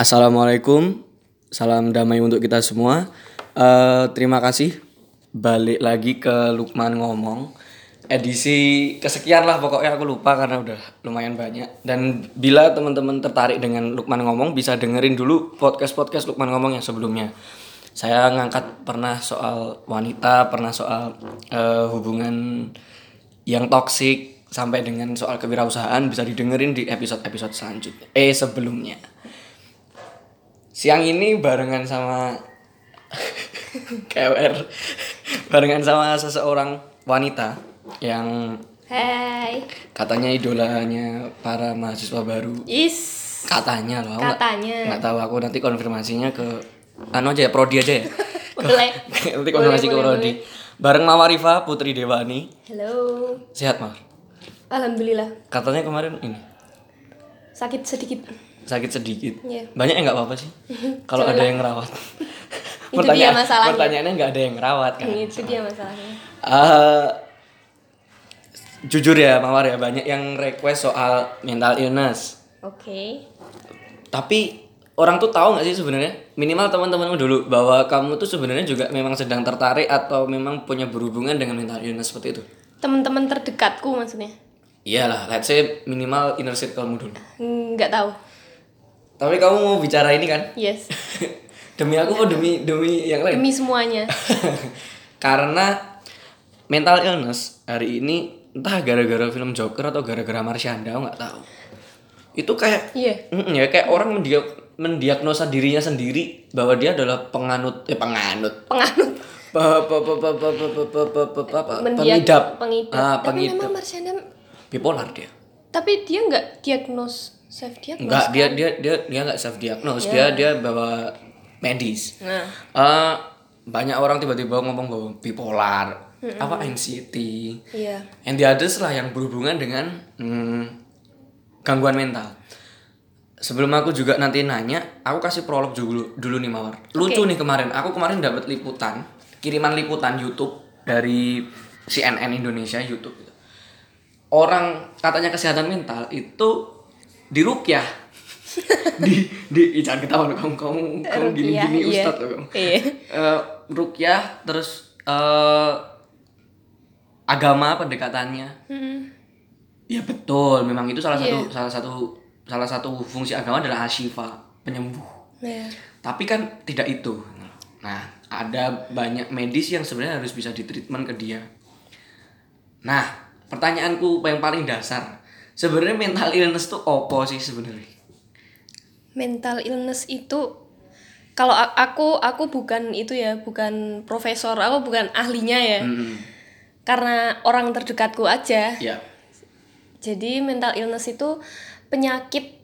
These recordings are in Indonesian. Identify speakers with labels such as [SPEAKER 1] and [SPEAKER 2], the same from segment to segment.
[SPEAKER 1] Assalamualaikum, salam damai untuk kita semua. Eh, terima kasih balik lagi ke Lukman ngomong. Edisi kesekian lah pokoknya aku lupa karena udah lumayan banyak. Dan bila teman-teman tertarik dengan Lukman ngomong bisa dengerin dulu podcast-podcast Lukman ngomong yang sebelumnya. Saya ngangkat pernah soal wanita, pernah soal eh, hubungan yang toksik sampai dengan soal kewirausahaan bisa didengerin di episode-episode selanjutnya. Eh sebelumnya. Siang ini barengan sama KWR barengan sama seseorang wanita yang
[SPEAKER 2] Hai.
[SPEAKER 1] katanya idolanya para mahasiswa baru.
[SPEAKER 2] Is.
[SPEAKER 1] Katanya loh,
[SPEAKER 2] Katanya.
[SPEAKER 1] nggak tahu aku nanti konfirmasinya ke anu aja ya, prodi aja ya.
[SPEAKER 2] Boleh.
[SPEAKER 1] nanti konfirmasi ke
[SPEAKER 2] Boleh,
[SPEAKER 1] prodi. Bareng Mama Rifa Putri Dewani.
[SPEAKER 2] Halo.
[SPEAKER 1] Sehat, Mar?
[SPEAKER 2] Alhamdulillah.
[SPEAKER 1] Katanya kemarin ini
[SPEAKER 2] Sakit sedikit.
[SPEAKER 1] Sakit sedikit.
[SPEAKER 2] Iya.
[SPEAKER 1] Banyak yang nggak apa-apa sih. Kalau ada yang ngerawat.
[SPEAKER 2] Itu dia masalahnya.
[SPEAKER 1] Pertanyaannya nggak ada yang ngerawat kan.
[SPEAKER 2] Itu dia masalahnya.
[SPEAKER 1] Eh, jujur ya Mawar ya banyak yang request soal mental illness.
[SPEAKER 2] Oke.
[SPEAKER 1] Tapi orang tuh tahu nggak sih sebenarnya minimal teman-temanmu dulu bahwa kamu tuh sebenarnya juga memang sedang tertarik atau memang punya berhubungan dengan mental illness seperti itu.
[SPEAKER 2] Teman-teman terdekatku maksudnya.
[SPEAKER 1] Iyalah, let's say minimal inner circle-mu dulu.
[SPEAKER 2] Enggak tahu.
[SPEAKER 1] Tapi kamu mau bicara ini kan?
[SPEAKER 2] Yes.
[SPEAKER 1] demi aku demi demi yang lain.
[SPEAKER 2] Demi semuanya.
[SPEAKER 1] Karena mental illness hari ini entah gara-gara film Joker atau gara-gara Marsyanda nggak tahu. Itu kayak
[SPEAKER 2] yeah.
[SPEAKER 1] mm, ya kayak orang mendiag mendiagnosa dirinya sendiri bahwa dia adalah penganut eh penganut.
[SPEAKER 2] Penganut.
[SPEAKER 1] Pengidap.
[SPEAKER 2] Pengidap.
[SPEAKER 1] Ah, pengidap.
[SPEAKER 2] Tapi memang Marsyanda
[SPEAKER 1] bipolar dia.
[SPEAKER 2] Tapi dia nggak diagnos self diagnos.
[SPEAKER 1] enggak dia dia dia dia nggak self diagnose dia dia bawa medis
[SPEAKER 2] Nah.
[SPEAKER 1] Eh, banyak orang tiba-tiba ngomong bahwa bipolar. Apa anxiety.
[SPEAKER 2] Iya.
[SPEAKER 1] and the others lah yang berhubungan dengan hmm, gangguan mental. Sebelum aku juga nanti nanya aku kasih prolog dulu dulu nih mawar. Lucu nih kemarin. Aku kemarin dapat liputan kiriman liputan YouTube dari CNN Indonesia YouTube. Orang katanya kesehatan mental itu dirukyah di di ih, jangan ketawa loh, kamu kamu kamu gini
[SPEAKER 2] Rukyah,
[SPEAKER 1] gini
[SPEAKER 2] iya.
[SPEAKER 1] ustad loh kamu
[SPEAKER 2] Iya.
[SPEAKER 1] Eh, rukyah terus eh agama pendekatannya
[SPEAKER 2] Hmm.
[SPEAKER 1] ya betul memang itu salah satu
[SPEAKER 2] Iya.
[SPEAKER 1] salah satu salah satu fungsi agama adalah asyifa penyembuh
[SPEAKER 2] Iya.
[SPEAKER 1] tapi kan tidak itu nah ada banyak medis yang sebenarnya harus bisa ditreatment ke dia nah pertanyaanku yang paling dasar sebenarnya mental illness tuh opo sih sebenarnya?
[SPEAKER 2] Mental illness itu kalau aku aku bukan itu ya bukan profesor aku bukan ahlinya ya.
[SPEAKER 1] Hmm,
[SPEAKER 2] karena orang terdekatku aja.
[SPEAKER 1] Ya
[SPEAKER 2] jadi mental illness itu penyakit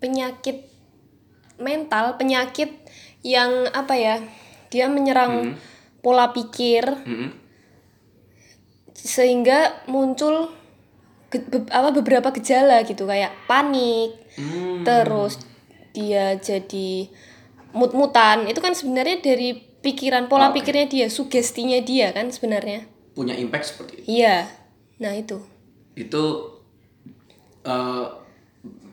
[SPEAKER 2] penyakit mental penyakit yang apa ya dia menyerang pola pikir.
[SPEAKER 1] Mm-mm.
[SPEAKER 2] sehingga muncul ge- be- apa beberapa gejala gitu kayak panik
[SPEAKER 1] Hmm.
[SPEAKER 2] terus dia jadi mut-mutan itu kan sebenarnya dari pikiran pola
[SPEAKER 1] Oke.
[SPEAKER 2] pikirnya dia sugestinya dia kan sebenarnya
[SPEAKER 1] punya impact seperti itu
[SPEAKER 2] iya nah itu
[SPEAKER 1] itu eh,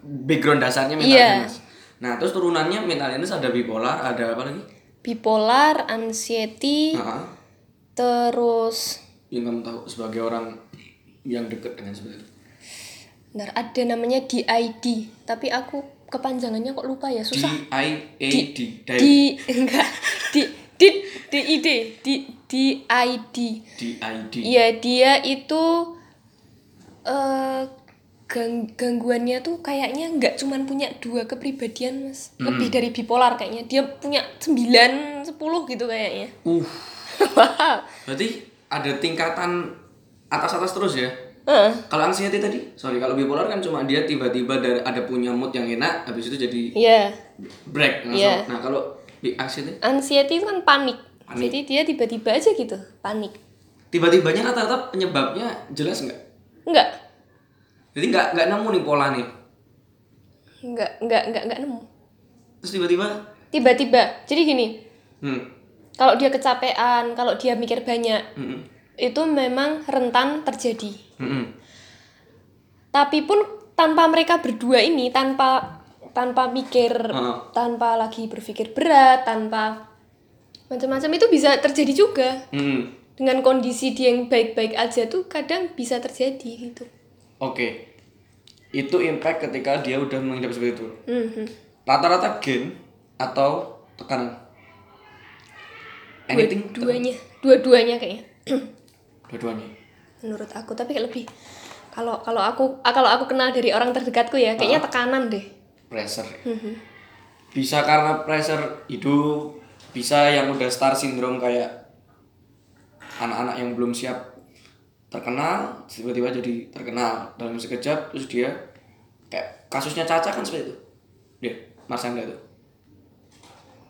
[SPEAKER 1] background dasarnya mental
[SPEAKER 2] Iya.
[SPEAKER 1] illness. Nah, terus turunannya mental illness ada bipolar, ada apa lagi?
[SPEAKER 2] bipolar anxiety
[SPEAKER 1] Nah,
[SPEAKER 2] terus
[SPEAKER 1] yang kamu tahu sebagai orang yang dekat dengan sebenarnya.
[SPEAKER 2] Bentar, ada namanya DID tapi aku kepanjangannya kok lupa ya
[SPEAKER 1] D
[SPEAKER 2] susah
[SPEAKER 1] I A D. Di
[SPEAKER 2] di enggak. Di di DID di DID
[SPEAKER 1] D. I D.
[SPEAKER 2] Iya dia itu eh gang gangguannya tuh kayaknya nggak cuman punya dua kepribadian mas. Lebih dari bipolar kayaknya. Dia punya 9 10 gitu kayaknya.
[SPEAKER 1] Uh,
[SPEAKER 2] wow
[SPEAKER 1] berarti ada tingkatan atas-atas terus ya?
[SPEAKER 2] Heeh.
[SPEAKER 1] Kalau anxiety tadi, sorry kalau bipolar kan cuma dia tiba-tiba dari ada punya mood yang enak, habis itu jadi
[SPEAKER 2] Iya
[SPEAKER 1] break langsung.
[SPEAKER 2] Iya.
[SPEAKER 1] Nah kalau anxiety
[SPEAKER 2] anxiety itu kan panik.
[SPEAKER 1] Panik.
[SPEAKER 2] jadi dia tiba-tiba aja gitu panik
[SPEAKER 1] tiba-tibanya rata-rata penyebabnya jelas nggak?
[SPEAKER 2] enggak
[SPEAKER 1] Jadi nggak nggak nemu nih pola nih.
[SPEAKER 2] enggak enggak enggak enggak nemu
[SPEAKER 1] Terus tiba-tiba,
[SPEAKER 2] tiba-tiba jadi gini
[SPEAKER 1] hmm,
[SPEAKER 2] kalau dia kecapean kalau dia mikir banyak
[SPEAKER 1] hmm,
[SPEAKER 2] itu memang rentan terjadi
[SPEAKER 1] hmm, hmm.
[SPEAKER 2] tapi pun tanpa mereka berdua ini tanpa tanpa mikir
[SPEAKER 1] Heeh.
[SPEAKER 2] tanpa lagi berpikir berat tanpa macam-macam itu bisa terjadi juga
[SPEAKER 1] Hmm.
[SPEAKER 2] dengan kondisi dia yang baik-baik aja tuh kadang bisa terjadi gitu
[SPEAKER 1] Oke. Itu impact ketika dia udah mengidap seperti itu.
[SPEAKER 2] Mhm.
[SPEAKER 1] Rata-rata gen atau tekanan. Anything?
[SPEAKER 2] dua-duanya dua-duanya kayaknya
[SPEAKER 1] Dua-duanya.
[SPEAKER 2] menurut aku tapi kayak lebih kalau kalau aku ah, kalau aku kenal dari orang terdekatku ya kayaknya tekanan deh
[SPEAKER 1] Pressure. Bisa karena pressure hidup, bisa yang udah star syndrome kayak anak-anak yang belum siap terkenal, tiba-tiba jadi terkenal dalam sekejap terus dia kayak kasusnya Caca kan seperti itu. Dia, Marsanda itu.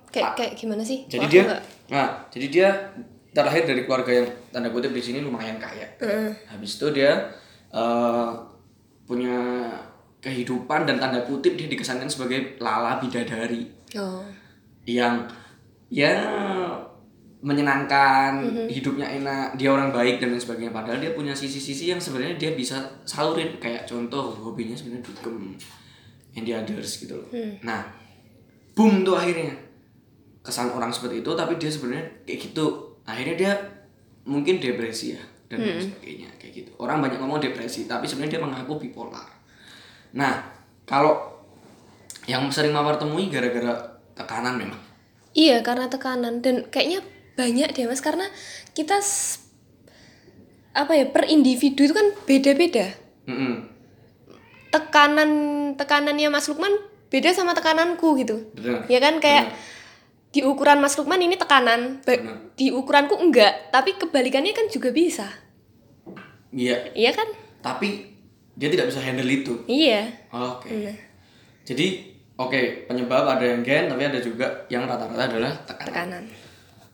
[SPEAKER 2] kayak kayak gimana sih
[SPEAKER 1] Jadi
[SPEAKER 2] aku
[SPEAKER 1] dia
[SPEAKER 2] nggak-
[SPEAKER 1] nah, jadi dia terlahir dari keluarga yang tanda kutip di sini lumayan kaya. Habis itu dia eh, punya kehidupan dan tanda kutip dia dikesankan sebagai lala bidadari
[SPEAKER 2] oh
[SPEAKER 1] yang ya menyenangkan, hidupnya enak, dia orang baik dan lain sebagainya. Padahal dia punya sisi-sisi yang sebenarnya dia bisa salurin kayak contoh hobinya sebenarnya dugem and the others gitu loh. Nah, boom tuh akhirnya kesan orang seperti itu tapi dia sebenarnya kayak gitu. Akhirnya dia mungkin depresi ya dan lain sebagainya kayak gitu. Orang banyak ngomong depresi tapi sebenarnya dia mengaku bipolar. Nah, kalau yang sering mawar temui gara-gara tekanan memang.
[SPEAKER 2] Iya karena tekanan dan kayaknya banyak deh mas karena kita apa ya per individu itu kan beda-beda
[SPEAKER 1] Mm-mm.
[SPEAKER 2] tekanan tekanannya Mas Lukman beda sama tekananku gitu
[SPEAKER 1] Betul.
[SPEAKER 2] ya kan kayak di ukuran Mas Lukman ini tekanan
[SPEAKER 1] Benar.
[SPEAKER 2] di ukuranku enggak tapi kebalikannya kan juga bisa
[SPEAKER 1] Iya,
[SPEAKER 2] iya kan
[SPEAKER 1] tapi dia tidak bisa handle itu.
[SPEAKER 2] iya
[SPEAKER 1] Oke.
[SPEAKER 2] Iya.
[SPEAKER 1] Jadi oke penyebab ada yang gen tapi ada juga yang rata-rata adalah tekanan.
[SPEAKER 2] tekanan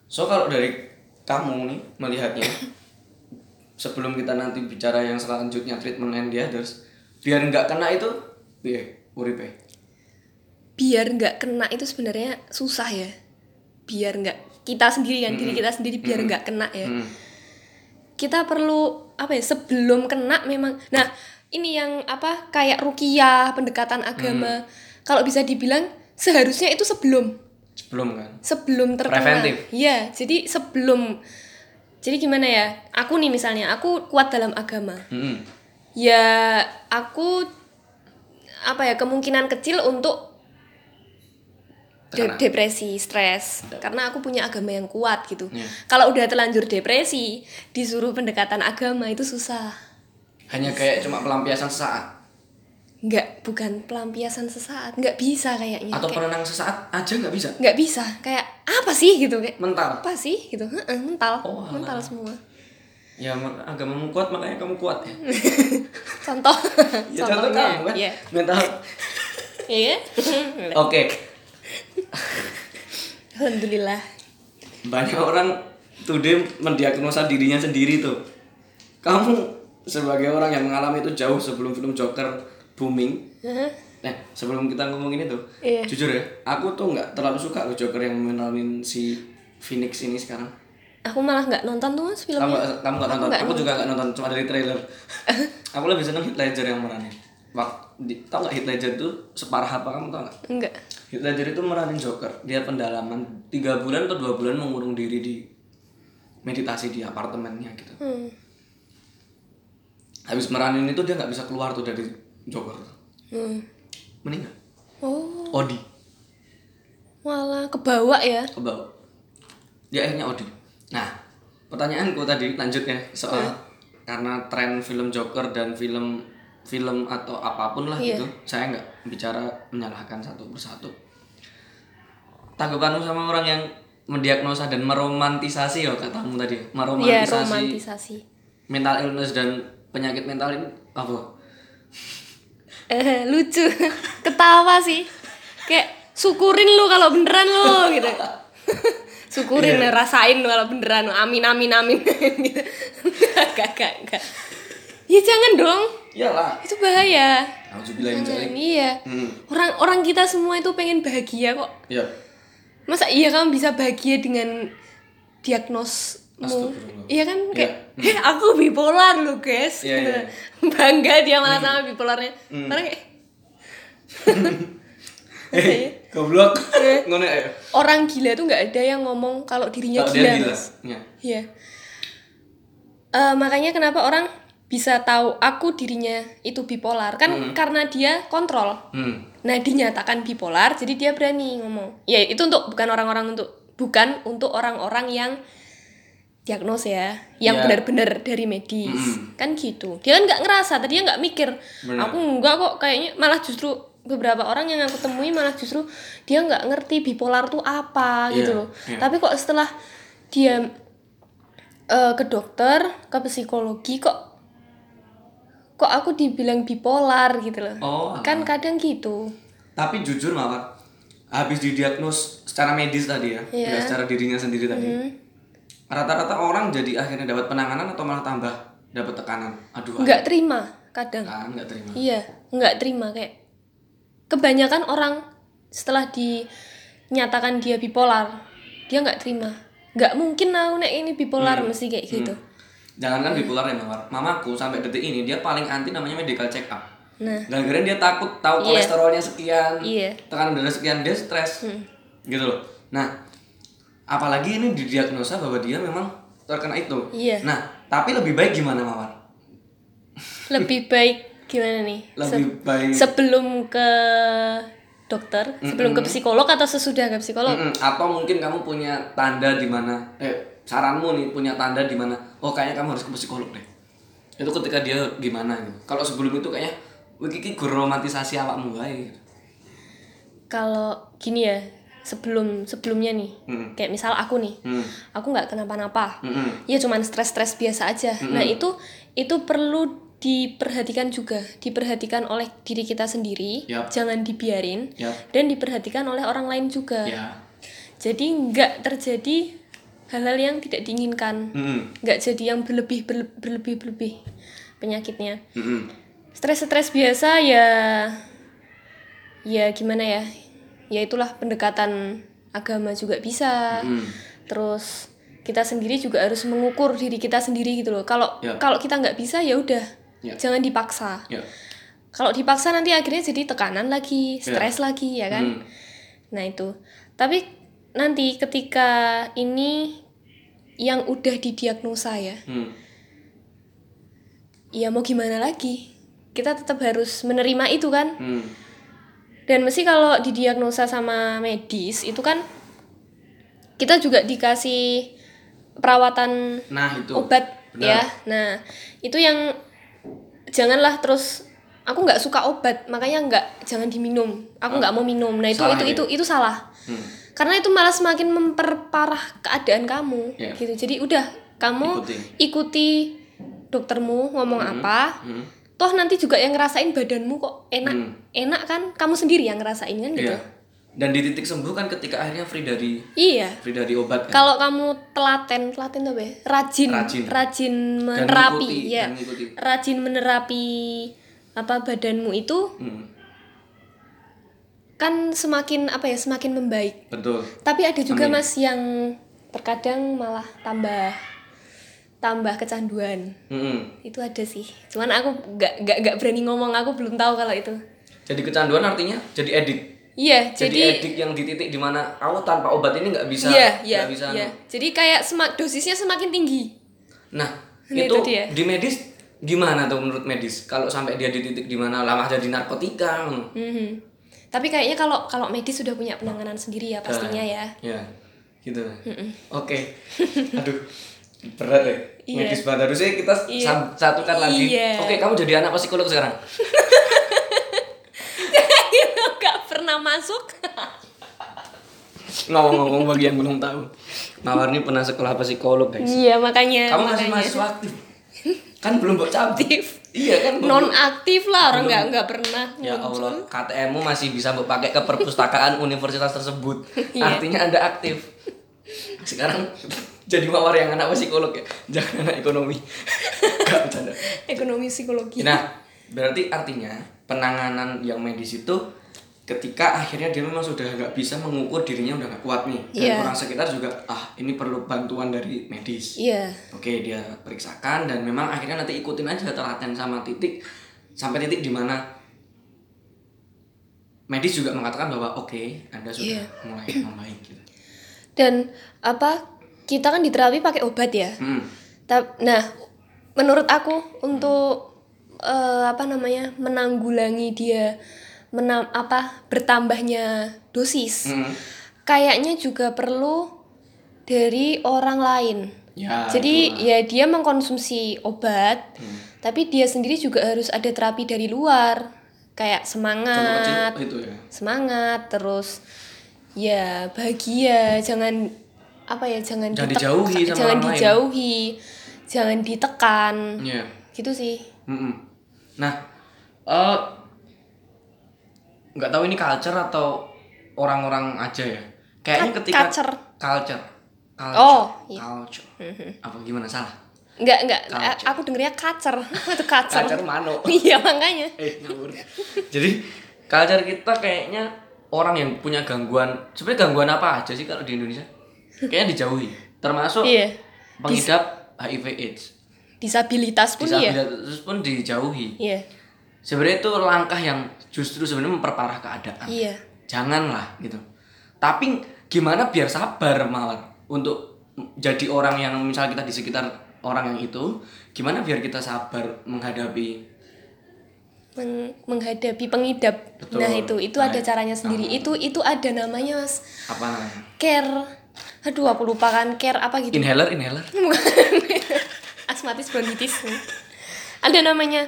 [SPEAKER 1] So kalau dari kamu nih melihatnya sebelum kita nanti bicara yang selanjutnya treatment and the others biar nggak kena itu piye uripe
[SPEAKER 2] biar nggak kena itu sebenarnya susah ya biar nggak kita sendiri kan diri kita sendiri biar nggak kena ya.
[SPEAKER 1] Hmm.
[SPEAKER 2] kita perlu apa ya sebelum kena memang nah ini yang apa kayak rukiah pendekatan agama. Kalau bisa dibilang seharusnya itu sebelum.
[SPEAKER 1] Sebelum kan?
[SPEAKER 2] Sebelum terkena.
[SPEAKER 1] Preventif.
[SPEAKER 2] Iya, jadi sebelum. Jadi gimana ya aku nih misalnya aku kuat dalam agama.
[SPEAKER 1] Mm-mm.
[SPEAKER 2] ya aku apa ya kemungkinan kecil untuk de- depresi, stres. Karena aku punya agama yang kuat gitu.
[SPEAKER 1] Iya.
[SPEAKER 2] Kalau udah terlanjur depresi, disuruh pendekatan agama itu susah.
[SPEAKER 1] hanya kayak cuma pelampiasan sesaat?
[SPEAKER 2] Nggak, bukan pelampiasan sesaat, nggak bisa kayaknya.
[SPEAKER 1] atau
[SPEAKER 2] Kayak-
[SPEAKER 1] penenang sesaat aja nggak bisa?
[SPEAKER 2] Nggak bisa, kayak apa sih gitu? Kayak
[SPEAKER 1] mental?
[SPEAKER 2] apa sih gitu, Heeh, mental,
[SPEAKER 1] Oh, alah.
[SPEAKER 2] mental semua.
[SPEAKER 1] ya agamamu kuat makanya kamu kuat ya.
[SPEAKER 2] Contoh,
[SPEAKER 1] ya contoh kamu kan.
[SPEAKER 2] Iya,
[SPEAKER 1] mental.
[SPEAKER 2] Iya.
[SPEAKER 1] oke
[SPEAKER 2] Alhamdulillah.
[SPEAKER 1] banyak orang today mendiagnosa dirinya sendiri tuh kamu sebagai orang yang mengalami itu jauh sebelum film Joker booming
[SPEAKER 2] Heeh.
[SPEAKER 1] nah sebelum kita ngomongin itu
[SPEAKER 2] Iya.
[SPEAKER 1] jujur ya aku tuh nggak terlalu suka loh Joker yang menalin si Phoenix ini sekarang
[SPEAKER 2] Aku malah nggak nonton tuh mas filmnya.
[SPEAKER 1] kamu nggak nonton
[SPEAKER 2] nggak
[SPEAKER 1] aku juga nggak nonton cuma dari trailer aku lebih seneng Heath Ledger yang meranin Wak, di, tau nggak Heath Ledger tuh separah apa kamu tau nggak?
[SPEAKER 2] Enggak.
[SPEAKER 1] Heath Ledger itu meranin Joker. Dia pendalaman tiga bulan atau dua bulan mengurung diri di meditasi di apartemennya gitu.
[SPEAKER 2] Hmm.
[SPEAKER 1] habis meranin itu dia nggak bisa keluar tuh dari Joker.
[SPEAKER 2] Hmm.
[SPEAKER 1] meninggal
[SPEAKER 2] Oh,
[SPEAKER 1] Odi.
[SPEAKER 2] Malah kebawa ya.
[SPEAKER 1] ke bawah dia akhirnya Odi. Nah pertanyaanku tadi lanjut ya soal karena tren film Joker dan film film atau apa pun lah
[SPEAKER 2] Iya.
[SPEAKER 1] gitu saya nggak bicara menyalahkan satu persatu tanggapanmu sama orang yang mendiagnosa dan meromantisasi ya katamu tadi
[SPEAKER 2] Iya,
[SPEAKER 1] meromantisasi
[SPEAKER 2] romantisasi.
[SPEAKER 1] mental illness dan penyakit mental ini apa
[SPEAKER 2] Eh, lucu. Ketawa sih. Kayak syukurin lu kalau beneran lu gitu. syukurin
[SPEAKER 1] Iya.
[SPEAKER 2] rasain kalau beneran amin amin amin gitu. Gak, gak, gak. Ya jangan dong.
[SPEAKER 1] iyalah
[SPEAKER 2] Itu bahaya.
[SPEAKER 1] Alhamdulillah
[SPEAKER 2] Jangan, iya.
[SPEAKER 1] hmm.
[SPEAKER 2] Orang orang kita semua itu pengen bahagia kok.
[SPEAKER 1] ya
[SPEAKER 2] Masa iya kamu bisa bahagia dengan diagnosmu? Iya kan kayak, eh aku bipolar loh guys.
[SPEAKER 1] Iya, iya.
[SPEAKER 2] Bangga dia malah sama bipolarnya. Karena kayak
[SPEAKER 1] Eh, goblok. Ngono ya.
[SPEAKER 2] orang gila tuh nggak ada yang ngomong kalau dirinya gila,
[SPEAKER 1] dia gila.
[SPEAKER 2] Mas.
[SPEAKER 1] Ya.
[SPEAKER 2] Iya. Eh, makanya kenapa orang bisa tahu aku dirinya itu bipolar kan karena dia kontrol.
[SPEAKER 1] Hmm.
[SPEAKER 2] Nah dinyatakan bipolar, jadi dia berani ngomong. Ya itu untuk bukan orang-orang untuk bukan untuk orang-orang yang diagnos ya, yang
[SPEAKER 1] Ya.
[SPEAKER 2] benar-benar dari medis, kan gitu. Dia kan nggak ngerasa, tadi dia nggak mikir.
[SPEAKER 1] Benar.
[SPEAKER 2] Aku nggak kok, kayaknya malah justru beberapa orang yang aku temui malah justru dia nggak ngerti bipolar tuh apa
[SPEAKER 1] Iya,
[SPEAKER 2] gitu loh.
[SPEAKER 1] iya.
[SPEAKER 2] Tapi kok setelah dia eh, ke dokter, ke psikologi kok kok aku dibilang bipolar gitu loh.
[SPEAKER 1] Oh.
[SPEAKER 2] Kan kadang gitu.
[SPEAKER 1] Tapi jujur Mawar, habis didiagnos secara medis tadi ya,
[SPEAKER 2] Iya.
[SPEAKER 1] nggak secara dirinya sendiri tadi.
[SPEAKER 2] Hmm.
[SPEAKER 1] Rata-rata orang jadi akhirnya dapat penanganan atau malah tambah dapat tekanan. Aduh.
[SPEAKER 2] nggak terima kadang
[SPEAKER 1] Kan nggak terima.
[SPEAKER 2] iya nggak terima kayak kebanyakan orang setelah dinyatakan dia bipolar dia nggak terima nggak mungkin aku nek ini bipolar
[SPEAKER 1] Hmm.
[SPEAKER 2] mesti kayak gitu
[SPEAKER 1] Jangankan bipolar ya Mawar, mamaku sampai detik ini dia paling anti namanya medical check up.
[SPEAKER 2] nah
[SPEAKER 1] Gara-gara dia takut tahu
[SPEAKER 2] Iya.
[SPEAKER 1] kolesterolnya sekian,
[SPEAKER 2] Iya.
[SPEAKER 1] tekanan darah sekian, dia stres. Gitu loh. Nah, apalagi ini didiagnosa bahwa dia memang terkena itu.
[SPEAKER 2] Iya.
[SPEAKER 1] Nah, tapi lebih baik gimana Mawar?
[SPEAKER 2] lebih baik gimana nih
[SPEAKER 1] Lebih baik
[SPEAKER 2] sebelum ke dokter sebelum ke psikolog atau sesudah ke psikolog
[SPEAKER 1] Mm-mm. atau mungkin kamu punya tanda di mana eh saranmu nih punya tanda di mana oh kayaknya kamu harus ke psikolog deh itu ketika dia gimana gitu kalau sebelum itu kayaknya wih iki gur romantisasi awakmu wae
[SPEAKER 2] kalau gini ya sebelum sebelumnya nih
[SPEAKER 1] Hmm.
[SPEAKER 2] kayak misal aku nih
[SPEAKER 1] hmm.
[SPEAKER 2] aku nggak kenapa-napa
[SPEAKER 1] Mm-mm.
[SPEAKER 2] ya cuman stres-stres biasa aja nah itu itu perlu diperhatikan juga diperhatikan oleh diri kita sendiri
[SPEAKER 1] Yap.
[SPEAKER 2] jangan dibiarin
[SPEAKER 1] Yap.
[SPEAKER 2] dan diperhatikan oleh orang lain juga
[SPEAKER 1] ya
[SPEAKER 2] jadi nggak terjadi hal-hal yang tidak diinginkan. Nggak jadi yang berlebih berle- berlebih berlebih penyakitnya.
[SPEAKER 1] Mm-mm.
[SPEAKER 2] stres-stres biasa ya ya gimana ya? Ya itulah pendekatan agama juga bisa.
[SPEAKER 1] Mm.
[SPEAKER 2] terus kita sendiri juga harus mengukur diri kita sendiri gitu loh. Kalau
[SPEAKER 1] Ya.
[SPEAKER 2] kalau kita nggak bisa ya udah.
[SPEAKER 1] Ya.
[SPEAKER 2] jangan dipaksa.
[SPEAKER 1] Ya.
[SPEAKER 2] Kalau dipaksa nanti akhirnya jadi tekanan lagi stres lagi ya kan?
[SPEAKER 1] Mm.
[SPEAKER 2] nah itu. Tapi nanti ketika ini yang udah didiagnosa ya
[SPEAKER 1] Mm.
[SPEAKER 2] ya mau gimana lagi kita tetap harus menerima itu kan
[SPEAKER 1] Mm.
[SPEAKER 2] dan mesti kalau didiagnosa sama medis itu kan kita juga dikasih perawatan
[SPEAKER 1] nah itu
[SPEAKER 2] obat
[SPEAKER 1] Benar.
[SPEAKER 2] ya nah itu yang janganlah terus aku nggak suka obat makanya nggak jangan diminum aku nggak mau minum nah itu
[SPEAKER 1] Salah
[SPEAKER 2] itu
[SPEAKER 1] ya?
[SPEAKER 2] itu itu salah
[SPEAKER 1] Hmm.
[SPEAKER 2] Karena itu malah semakin memperparah keadaan kamu
[SPEAKER 1] Ya.
[SPEAKER 2] gitu jadi udah kamu
[SPEAKER 1] Ikuti.
[SPEAKER 2] ikuti doktermu ngomong apa
[SPEAKER 1] Hmm.
[SPEAKER 2] toh nanti juga yang ngerasain badanmu kok enak
[SPEAKER 1] Hmm.
[SPEAKER 2] enak kan kamu sendiri yang ngerasain kan gitu
[SPEAKER 1] Iya. dan di titik sembuh kan ketika akhirnya free dari
[SPEAKER 2] iya
[SPEAKER 1] free dari obat kan
[SPEAKER 2] kalau kamu telaten telaten tuh apa ya rajin
[SPEAKER 1] Rajin.
[SPEAKER 2] rajin
[SPEAKER 1] Dan
[SPEAKER 2] menerapi
[SPEAKER 1] mengikuti,
[SPEAKER 2] ya
[SPEAKER 1] dan mengikuti.
[SPEAKER 2] rajin menerapi apa badanmu itu
[SPEAKER 1] Hmm.
[SPEAKER 2] Kan semakin apa ya semakin membaik.
[SPEAKER 1] Betul.
[SPEAKER 2] Tapi ada juga
[SPEAKER 1] Amin.
[SPEAKER 2] mas yang terkadang malah tambah tambah kecanduan.
[SPEAKER 1] Mm-mm.
[SPEAKER 2] itu ada sih. Cuman aku nggak nggak nggak berani ngomong aku belum tahu kalau itu.
[SPEAKER 1] Jadi kecanduan artinya jadi edik
[SPEAKER 2] iya
[SPEAKER 1] jadi,
[SPEAKER 2] jadi
[SPEAKER 1] edik yang di titik di mana aku tanpa obat ini nggak bisa
[SPEAKER 2] iya iya
[SPEAKER 1] nggak bisa
[SPEAKER 2] iya. jadi kayak semak dosisnya semakin tinggi.
[SPEAKER 1] Nah
[SPEAKER 2] Nah,
[SPEAKER 1] itu,
[SPEAKER 2] itu dia.
[SPEAKER 1] di medis gimana tuh menurut medis? Kalau sampai dia di titik di mana lama jadi narkotika ngono.
[SPEAKER 2] Tapi kayaknya kalau kalau medis sudah punya penanganan sendiri ya pastinya ya.
[SPEAKER 1] ya gitu. Oke. Aduh berat ya
[SPEAKER 2] Iya.
[SPEAKER 1] medis banget harusnya kita sam- satukan lagi.
[SPEAKER 2] Iya.
[SPEAKER 1] oke kamu jadi anak psikolog sekarang?
[SPEAKER 2] Nggak pernah masuk.
[SPEAKER 1] Ngomong-ngomong bagi yang belum tahu. Mawar ini pernah sekolah psikolog guys.
[SPEAKER 2] Iya makanya
[SPEAKER 1] kamu masih mahasiswa aktif kan belum buat cabut
[SPEAKER 2] aktif
[SPEAKER 1] iya kan
[SPEAKER 2] non aktif lah orang nggak nggak pernah
[SPEAKER 1] Ya
[SPEAKER 2] muncul.
[SPEAKER 1] Allah, KTM-mu masih bisa mbok pakai ke perpustakaan universitas tersebut.
[SPEAKER 2] Iya.
[SPEAKER 1] Artinya Anda aktif. Sekarang jadi mawar yang anak psikolog ya, jangan anak ekonomi. Gak bercanda.
[SPEAKER 2] ekonomi psikologi
[SPEAKER 1] Nah, berarti artinya penanganan yang medis itu ketika akhirnya dia memang sudah nggak bisa mengukur dirinya udah nggak kuat nih dan
[SPEAKER 2] Iya.
[SPEAKER 1] orang sekitar juga ah ini perlu bantuan dari medis
[SPEAKER 2] iya
[SPEAKER 1] Oke dia periksakan dan memang akhirnya nanti ikutin aja telaten sama titik sampai titik di mana medis juga mengatakan bahwa oke anda sudah
[SPEAKER 2] Iya.
[SPEAKER 1] mulai membaik gitu
[SPEAKER 2] dan apa kita kan di terapi pakai obat ya
[SPEAKER 1] Hmm.
[SPEAKER 2] Nah menurut aku untuk eh, apa namanya menanggulangi dia menam apa bertambahnya dosis
[SPEAKER 1] Hmm.
[SPEAKER 2] kayaknya juga perlu dari orang lain
[SPEAKER 1] ya
[SPEAKER 2] jadi
[SPEAKER 1] itulah.
[SPEAKER 2] ya dia mengkonsumsi obat
[SPEAKER 1] Hmm.
[SPEAKER 2] tapi dia sendiri juga harus ada terapi dari luar kayak semangat
[SPEAKER 1] oh, itu ya
[SPEAKER 2] semangat terus ya bahagia jangan apa ya jangan
[SPEAKER 1] Jangan
[SPEAKER 2] ditek-
[SPEAKER 1] dijauhi sama
[SPEAKER 2] jangan
[SPEAKER 1] orang lain.
[SPEAKER 2] dijauhi jangan ditekan
[SPEAKER 1] Iya.
[SPEAKER 2] gitu sih
[SPEAKER 1] Mm-mm. Nah, eh nggak tahu ini culture atau orang-orang aja ya. Kayaknya
[SPEAKER 2] Ka-
[SPEAKER 1] ketika
[SPEAKER 2] culture.
[SPEAKER 1] culture, culture,
[SPEAKER 2] Oh, iya.
[SPEAKER 1] culture. Apa gimana salah?
[SPEAKER 2] nggak nggak
[SPEAKER 1] Culture.
[SPEAKER 2] aku dengernya kacer itu kacer
[SPEAKER 1] Culture mano.
[SPEAKER 2] iya makanya
[SPEAKER 1] eh ngawur. Jadi culture kita kayaknya orang yang punya gangguan, sebenarnya gangguan apa aja sih kalau di Indonesia? Kayaknya dijauhi. Termasuk
[SPEAKER 2] iya
[SPEAKER 1] pengidap HIV AIDS.
[SPEAKER 2] disabilitas pun iya
[SPEAKER 1] Disabilitas pun dijauhi.
[SPEAKER 2] iya
[SPEAKER 1] sebenarnya itu langkah yang justru sebenarnya memperparah keadaan.
[SPEAKER 2] Iya.
[SPEAKER 1] Janganlah gitu. Tapi gimana biar sabar mawar? Untuk jadi orang yang misalnya kita di sekitar orang yang itu gimana biar kita sabar menghadapi
[SPEAKER 2] Meng- menghadapi pengidap?
[SPEAKER 1] Betul.
[SPEAKER 2] nah itu. Itu
[SPEAKER 1] Nah,
[SPEAKER 2] ada caranya sendiri. itu itu ada namanya mas.
[SPEAKER 1] Apa namanya?
[SPEAKER 2] Care. Aduh aku lupa kan. Care apa gitu?
[SPEAKER 1] Inhaler inhaler.
[SPEAKER 2] Asmatis bronkitis. Ada namanya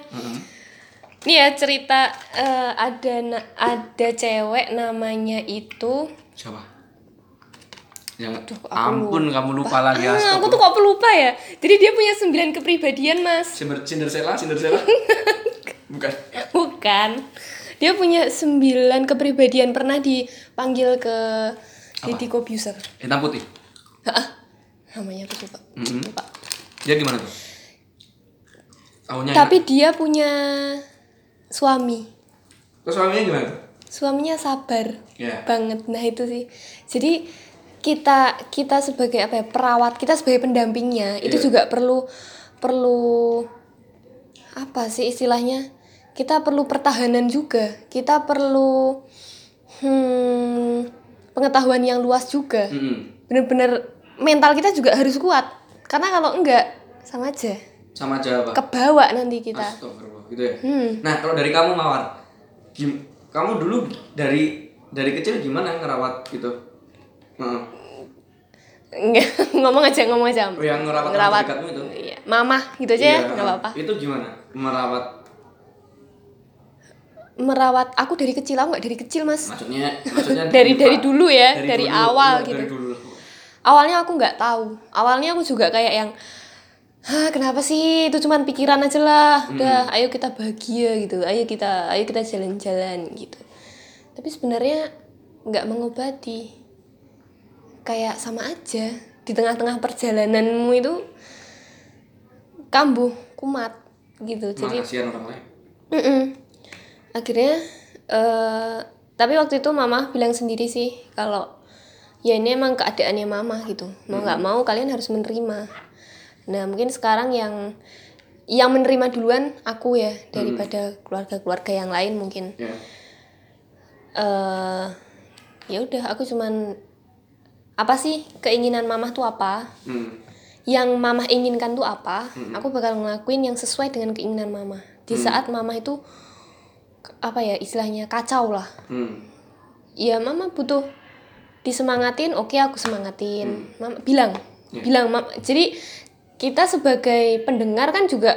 [SPEAKER 2] ini ya cerita eh, ada ada cewek namanya itu.
[SPEAKER 1] Siapa? Yang
[SPEAKER 2] aku
[SPEAKER 1] ampun kamu lupa lagi
[SPEAKER 2] Ah, aku tuh kok pelupa ya? Jadi dia punya sembilan kepribadian mas.
[SPEAKER 1] Cinder- Cinderella Cinderella bukan.
[SPEAKER 2] Bukan. Dia punya sembilan kepribadian. Pernah dipanggil ke Deddy Kobuser.
[SPEAKER 1] Hitam putih?
[SPEAKER 2] Hah? namanya aku lupa.
[SPEAKER 1] Mm-mm.
[SPEAKER 2] lupa.
[SPEAKER 1] Dia gimana tuh? Taunya
[SPEAKER 2] tapi dia punya suami.
[SPEAKER 1] Terus suaminya gimana tuh?
[SPEAKER 2] Suaminya sabar
[SPEAKER 1] ya.
[SPEAKER 2] banget. Nah itu sih. Jadi kita kita sebagai apa ya perawat kita sebagai pendampingnya itu
[SPEAKER 1] Iya.
[SPEAKER 2] juga perlu perlu apa sih istilahnya? Kita perlu pertahanan juga. Kita perlu hmm, pengetahuan yang luas juga.
[SPEAKER 1] Mm-mm.
[SPEAKER 2] bener-bener mental kita juga harus kuat. Karena kalau enggak sama aja
[SPEAKER 1] sama aja apa
[SPEAKER 2] kebawa nanti kita
[SPEAKER 1] Astagfirullah, gitu ya.
[SPEAKER 2] Hmm.
[SPEAKER 1] Nah, kalau dari kamu Mawar, gim- kamu dulu dari dari kecil gimana ngerawat gitu?
[SPEAKER 2] Enggak, ngomong aja ngomong aja
[SPEAKER 1] Oh, yang ngerawat,
[SPEAKER 2] Ngerawat.
[SPEAKER 1] itu?
[SPEAKER 2] iya mama gitu aja ya
[SPEAKER 1] Iya,
[SPEAKER 2] nggak apa-apa
[SPEAKER 1] Itu gimana? Merawat
[SPEAKER 2] merawat aku dari kecil aku nggak dari kecil mas
[SPEAKER 1] maksudnya maksudnya
[SPEAKER 2] Dari- dari dulu ya, dari
[SPEAKER 1] dulu,
[SPEAKER 2] awal
[SPEAKER 1] iya,
[SPEAKER 2] gitu.
[SPEAKER 1] Dari dulu.
[SPEAKER 2] awalnya aku nggak tahu awalnya aku juga kayak yang Hah, kenapa sih? Itu cuman pikiran aja lah. Udah ayo kita bahagia gitu. Ayo kita ayo kita jalan-jalan gitu. Tapi sebenarnya nggak mengobati. Kayak sama aja. Di tengah-tengah perjalananmu itu kambuh kumat gitu. Jadi
[SPEAKER 1] kasihan orang lain.
[SPEAKER 2] Mm-mm. Akhirnya, eh tapi waktu itu mama bilang sendiri sih kalau ya ini emang keadaannya mama gitu. Mau nggak mau kalian harus menerima. Nah mungkin sekarang yang yang menerima duluan aku ya daripada keluarga-keluarga yang lain mungkin.
[SPEAKER 1] Ya.
[SPEAKER 2] eh ya udah aku cuman apa sih keinginan mama tuh apa?
[SPEAKER 1] Hmm.
[SPEAKER 2] yang mama inginkan tuh apa aku bakal ngelakuin yang sesuai dengan keinginan mama di saat mama itu apa ya istilahnya kacau lah
[SPEAKER 1] Hmm.
[SPEAKER 2] ya mama butuh disemangatin oke aku semangatin mama bilang bilang "Mam-" jadi kita sebagai pendengar kan juga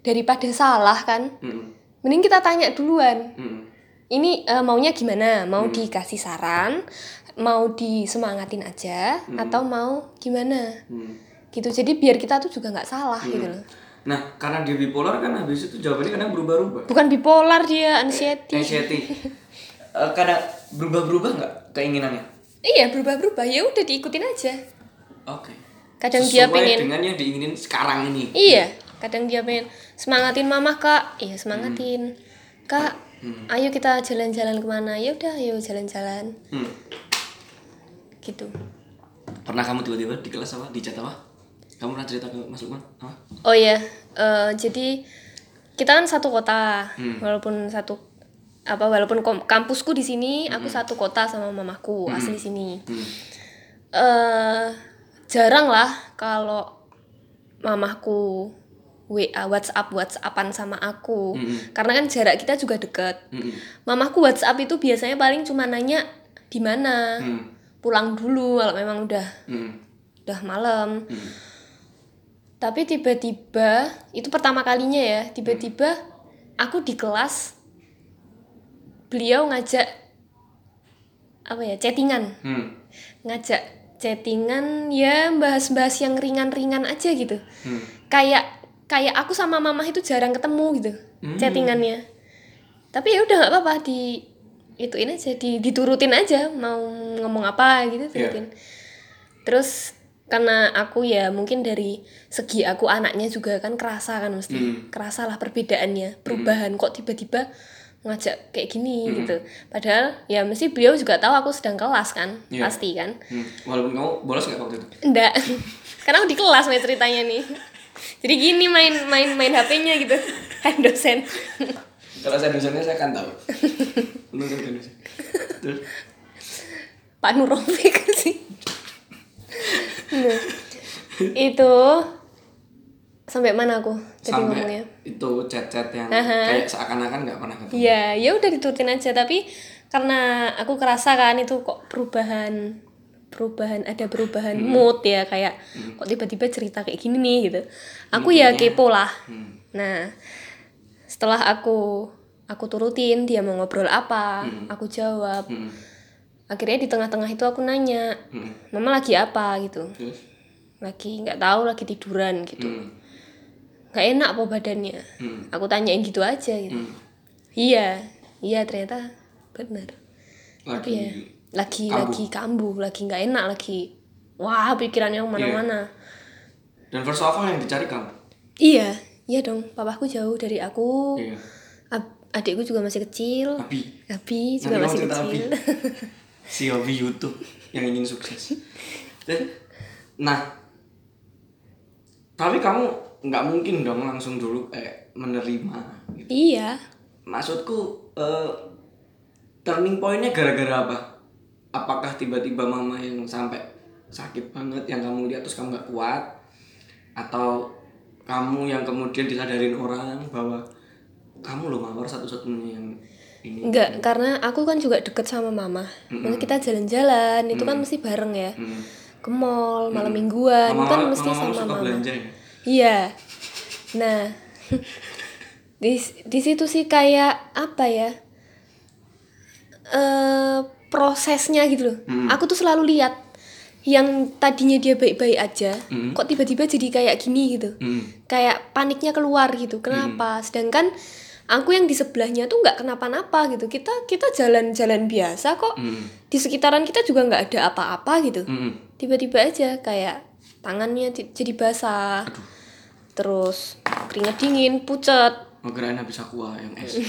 [SPEAKER 2] daripada salah kan
[SPEAKER 1] Hmm.
[SPEAKER 2] mending kita tanya duluan
[SPEAKER 1] Hmm.
[SPEAKER 2] ini eh, maunya gimana mau dikasih saran mau disemangatin aja atau mau gimana
[SPEAKER 1] Hmm.
[SPEAKER 2] gitu jadi biar kita tuh juga nggak salah gitu loh
[SPEAKER 1] Nah, karena dia bipolar kan habis itu jawabannya kadang berubah-ubah.
[SPEAKER 2] bukan bipolar dia anxiety
[SPEAKER 1] Anxiety. Eh, kadang berubah-berubah nggak keinginannya?
[SPEAKER 2] iya berubah-berubah ya udah diikutin aja
[SPEAKER 1] Oke.
[SPEAKER 2] Kadang
[SPEAKER 1] Sesuai
[SPEAKER 2] dia pengen
[SPEAKER 1] dengan yang diinginin sekarang ini.
[SPEAKER 2] iya kadang dia pengen semangatin mama kak iya semangatin kak ayo kita jalan-jalan ke mana ya udah ayo jalan-jalan
[SPEAKER 1] Hmm.
[SPEAKER 2] gitu
[SPEAKER 1] Pernah kamu tiba-tiba di kelas apa? Di chat apa? Kamu pernah cerita ke Mas Lukman? Apa?
[SPEAKER 2] oh iya eh, jadi kita kan satu kota
[SPEAKER 1] Hmm.
[SPEAKER 2] walaupun satu apa walaupun kampusku di sini aku satu kota sama mamaku asli sini
[SPEAKER 1] Hmm.
[SPEAKER 2] eh jarang lah kalau mamaku WA WhatsApp WhatsAppan sama aku
[SPEAKER 1] Mm-mm.
[SPEAKER 2] karena kan jarak kita juga dekat
[SPEAKER 1] Mm-mm.
[SPEAKER 2] mamaku WhatsApp itu biasanya paling cuma nanya di mana
[SPEAKER 1] Hmm.
[SPEAKER 2] pulang dulu kalau memang udah
[SPEAKER 1] Hmm.
[SPEAKER 2] udah malam
[SPEAKER 1] Hmm.
[SPEAKER 2] tapi tiba-tiba itu pertama kalinya ya tiba-tiba aku di kelas beliau ngajak apa ya chattingan
[SPEAKER 1] Hmm.
[SPEAKER 2] ngajak chattingan ya bahas-bahas yang ringan-ringan aja gitu
[SPEAKER 1] Hmm.
[SPEAKER 2] kayak kayak aku sama mama itu jarang ketemu gitu
[SPEAKER 1] Hmm.
[SPEAKER 2] chattingannya tapi ya udah nggak apa-apa di ituin aja di diturutin aja mau ngomong apa gitu
[SPEAKER 1] Iya.
[SPEAKER 2] turutin terus karena aku ya mungkin dari segi aku anaknya juga kan kerasa kan mesti
[SPEAKER 1] Hmm.
[SPEAKER 2] kerasa lah perbedaannya perubahan kok tiba-tiba ngajak kayak gini
[SPEAKER 1] Hmm.
[SPEAKER 2] gitu padahal ya mesti beliau juga tahu aku sedang kelas kan
[SPEAKER 1] Iya.
[SPEAKER 2] pasti kan
[SPEAKER 1] Hmm. Walaupun kamu bolos nggak waktu itu?
[SPEAKER 2] Enggak. Karena aku di kelas main ceritanya nih. Jadi gini main main main HP-nya gitu. Kan dosen.
[SPEAKER 1] Kalau saya dosennya saya kan tahu. Kan dosen. Terus
[SPEAKER 2] Pak Nurofik sih. Nah, itu sampai mana aku tadi ngomongnya?
[SPEAKER 1] Itu chat-chat yang
[SPEAKER 2] Aha.
[SPEAKER 1] kayak seakan-akan nggak pernah ketemu.
[SPEAKER 2] Iya, ya udah diturutin aja tapi karena aku kerasa kan itu kok perubahan perubahan ada perubahan mood ya kayak kok tiba-tiba cerita kayak gini nih gitu. Aku ya kepo lah.
[SPEAKER 1] Hmm.
[SPEAKER 2] Nah, setelah aku aku turutin dia mau ngobrol apa, aku jawab.
[SPEAKER 1] Hmm.
[SPEAKER 2] Akhirnya di tengah-tengah itu aku nanya,
[SPEAKER 1] Hmm.
[SPEAKER 2] "Mama lagi apa?" gitu.
[SPEAKER 1] Terus?
[SPEAKER 2] Lagi nggak tahu, lagi tiduran gitu.
[SPEAKER 1] Hmm.
[SPEAKER 2] Nggak enak apa badannya.
[SPEAKER 1] Hmm.
[SPEAKER 2] Aku tanyain gitu aja gitu.
[SPEAKER 1] Hmm.
[SPEAKER 2] Iya, iya ternyata benar.
[SPEAKER 1] Lagi.
[SPEAKER 2] Iya, lagi
[SPEAKER 1] Kambuh.
[SPEAKER 2] lagi kambuh, lagi nggak enak, lagi wah pikirannya ke mana-mana.
[SPEAKER 1] Dan first of all yang dicari kamu.
[SPEAKER 2] Iya, iya dong. Papaku jauh dari aku.
[SPEAKER 1] Iya.
[SPEAKER 2] Ab- adikku juga masih kecil.
[SPEAKER 1] Abi.
[SPEAKER 2] Abi juga
[SPEAKER 1] Nanti
[SPEAKER 2] masih kecil.
[SPEAKER 1] si hobi YouTube yang ingin sukses. Nah, tapi kamu nggak mungkin dong langsung dulu kayak menerima. Gitu.
[SPEAKER 2] iya.
[SPEAKER 1] Maksudku eh, turning pointnya gara-gara apa? Apakah tiba-tiba mama yang sampai sakit banget yang kamu lihat terus kamu nggak kuat, atau kamu yang kemudian disadarin orang bahwa kamu loh mawar satu-satunya yang ini.
[SPEAKER 2] Enggak, karena aku kan juga deket sama mama. Maksudnya kita jalan-jalan, itu kan mesti bareng ya.
[SPEAKER 1] Hmm.
[SPEAKER 2] Ke mall, malam mingguan, itu kan mesti
[SPEAKER 1] mama
[SPEAKER 2] sama mama.
[SPEAKER 1] belanja ya?
[SPEAKER 2] Iya. Nah, di di situ sih kayak apa ya? Eh prosesnya gitu loh.
[SPEAKER 1] Hmm.
[SPEAKER 2] Aku tuh selalu lihat yang tadinya dia baik-baik aja,
[SPEAKER 1] Hmm.
[SPEAKER 2] kok tiba-tiba jadi kayak gini gitu.
[SPEAKER 1] Hmm.
[SPEAKER 2] Kayak paniknya keluar gitu. Kenapa? Sedangkan aku yang di sebelahnya tuh nggak kenapa-napa gitu. Kita kita jalan-jalan biasa kok.
[SPEAKER 1] Hmm.
[SPEAKER 2] Di sekitaran kita juga nggak ada apa-apa gitu
[SPEAKER 1] Hmm.
[SPEAKER 2] tiba-tiba aja kayak tangannya jadi basah. Terus keringet dingin pucet.
[SPEAKER 1] Kirain habis aqua yang es.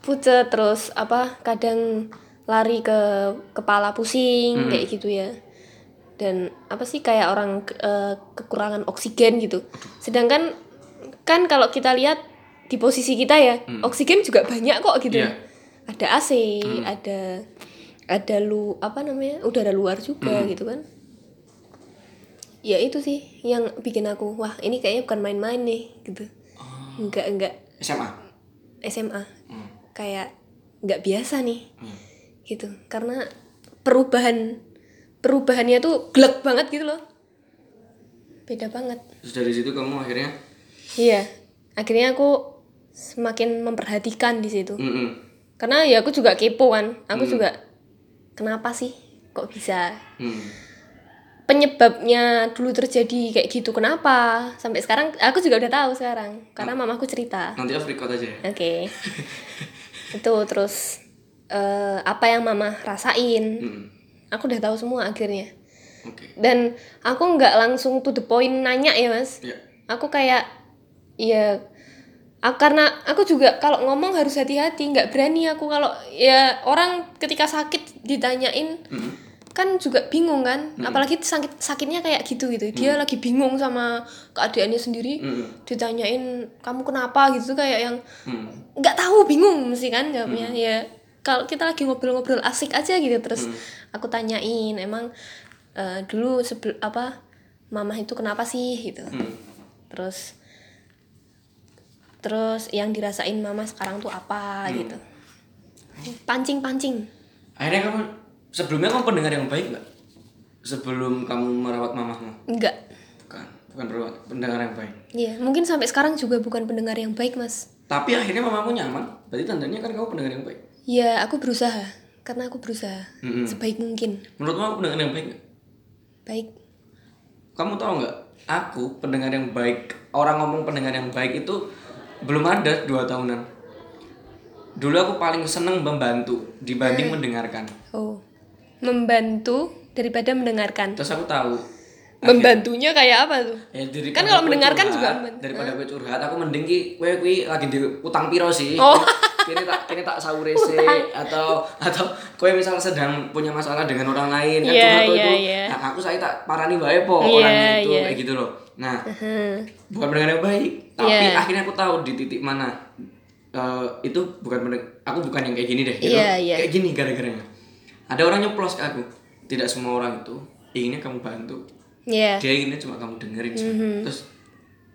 [SPEAKER 2] pucet terus apa kadang lari ke kepala pusing kayak gitu ya. Dan apa sih kayak orang ke- eh, kekurangan oksigen gitu. Sedangkan kan kalau kita lihat di posisi kita ya oksigen juga banyak kok gitu.
[SPEAKER 1] Iya.
[SPEAKER 2] ada AC ada ada lu apa namanya udara luar juga gitu kan ya itu sih yang bikin aku wah ini kayaknya bukan main-main nih gitu. Enggak enggak
[SPEAKER 1] SMA.
[SPEAKER 2] SMA
[SPEAKER 1] Hmm.
[SPEAKER 2] kayak nggak biasa nih.
[SPEAKER 1] Hmm.
[SPEAKER 2] gitu. Karena perubahan perubahannya tuh gelek banget gitu loh. Beda banget.
[SPEAKER 1] Terus dari situ kamu akhirnya?
[SPEAKER 2] Iya. Akhirnya aku semakin memperhatikan di situ.
[SPEAKER 1] Mm-mm.
[SPEAKER 2] karena ya aku juga kepo kan. Aku juga kenapa sih kok bisa?
[SPEAKER 1] Hmm.
[SPEAKER 2] Penyebabnya dulu terjadi kayak gitu kenapa sampai sekarang aku juga udah tahu sekarang karena mamaku cerita
[SPEAKER 1] Nanti off record aja ya.
[SPEAKER 2] Oke. itu terus eh, apa yang mama rasain.
[SPEAKER 1] Mm-mm.
[SPEAKER 2] Aku udah tahu semua akhirnya.
[SPEAKER 1] Oke.
[SPEAKER 2] Dan aku nggak langsung to the point nanya ya, Mas.
[SPEAKER 1] Ya.
[SPEAKER 2] Aku kayak ya aku, karena aku juga kalau ngomong harus hati-hati, nggak berani aku kalau ya orang ketika sakit ditanyain
[SPEAKER 1] Mm-mm.
[SPEAKER 2] Kan juga bingung kan apalagi sakit sakitnya kayak gitu gitu. Dia lagi bingung sama keadaannya sendiri.
[SPEAKER 1] Mm.
[SPEAKER 2] ditanyain kamu kenapa? gitu kayak yang
[SPEAKER 1] Hmm.
[SPEAKER 2] nggak tahu bingung mesti kan jawabnya. Ya kalau kita lagi ngobrol-ngobrol asik aja gitu terus aku tanyain emang eh, dulu sebel apa mama itu kenapa sih? gitu.
[SPEAKER 1] Hmm.
[SPEAKER 2] terus terus yang dirasain mama sekarang tuh apa gitu. Pancing pancing
[SPEAKER 1] Akhirnya kamu sebelumnya kamu pendengar yang baik nggak? Sebelum kamu merawat mamahmu?
[SPEAKER 2] enggak
[SPEAKER 1] Bukan, bukan perawat, pendengar yang baik.
[SPEAKER 2] Iya, mungkin sampai sekarang juga bukan pendengar yang baik, Mas.
[SPEAKER 1] Tapi akhirnya mamamu nyaman, berarti tandanya kan kamu pendengar yang baik.
[SPEAKER 2] Ya, aku berusaha. Karena aku berusaha
[SPEAKER 1] Mm-mm.
[SPEAKER 2] sebaik mungkin.
[SPEAKER 1] Menurutmu aku pendengar yang baik nggak?
[SPEAKER 2] Baik.
[SPEAKER 1] Kamu tahu nggak? Aku pendengar yang baik. Orang ngomong pendengar yang baik itu belum ada dua tahunan. Dulu aku paling seneng membantu dibanding mendengarkan.
[SPEAKER 2] Oh. Membantu daripada mendengarkan.
[SPEAKER 1] Terus aku tahu.
[SPEAKER 2] Membantunya kayak apa tuh?
[SPEAKER 1] Ya,
[SPEAKER 2] Kan kalau mendengarkan
[SPEAKER 1] curhat,
[SPEAKER 2] juga membantu.
[SPEAKER 1] daripada gue curhat, aku mending ki kowe kuwi lagi di utang piro sih?
[SPEAKER 2] Oh.
[SPEAKER 1] Kini tak kini tak sahure sih atau atau kowe misal sedang punya masalah dengan orang lain kan
[SPEAKER 2] Iya,
[SPEAKER 1] curhat tuh
[SPEAKER 2] iya,
[SPEAKER 1] itu.
[SPEAKER 2] iya.
[SPEAKER 1] Nah, aku saya tak parani wae po
[SPEAKER 2] Iya,
[SPEAKER 1] orangnya itu
[SPEAKER 2] iya.
[SPEAKER 1] kayak gitu loh. Nah,
[SPEAKER 2] Hmm.
[SPEAKER 1] bukan pendengar yang baik, tapi
[SPEAKER 2] Iya.
[SPEAKER 1] akhirnya aku tahu di titik mana eh, itu bukan aku bukan yang kayak gini deh gitu.
[SPEAKER 2] Iya, iya.
[SPEAKER 1] Kayak gini gara-garanya. Ada orang nyeplos ke aku. Tidak semua orang itu inginnya kamu bantu
[SPEAKER 2] Iya.
[SPEAKER 1] dia inginnya cuma kamu dengerin cuma. terus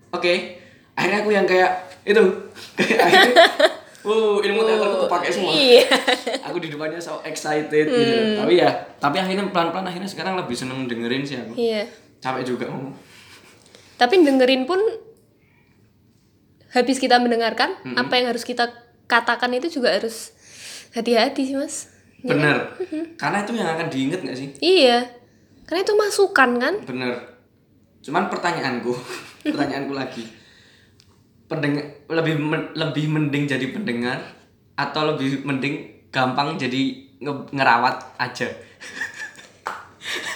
[SPEAKER 1] oke akhirnya aku yang kayak itu kayak akhirnya wow ilmu teater aku pakai semua
[SPEAKER 2] Iya.
[SPEAKER 1] aku di depannya so excited gitu tapi ya tapi akhirnya pelan-pelan akhirnya sekarang lebih seneng dengerin sih aku
[SPEAKER 2] Iya.
[SPEAKER 1] capek juga ngomong
[SPEAKER 2] Tapi dengerin pun habis kita mendengarkan apa yang harus kita katakan itu juga harus hati-hati sih, Mas.
[SPEAKER 1] Bener. Karena itu yang akan diinget gak sih?
[SPEAKER 2] Iya. Karena itu masukan kan?
[SPEAKER 1] bener. Cuman pertanyaanku pertanyaanku lagi. Pendengar lebih men- lebih mending jadi pendengar atau lebih mending gampang jadi nge- ngerawat aja?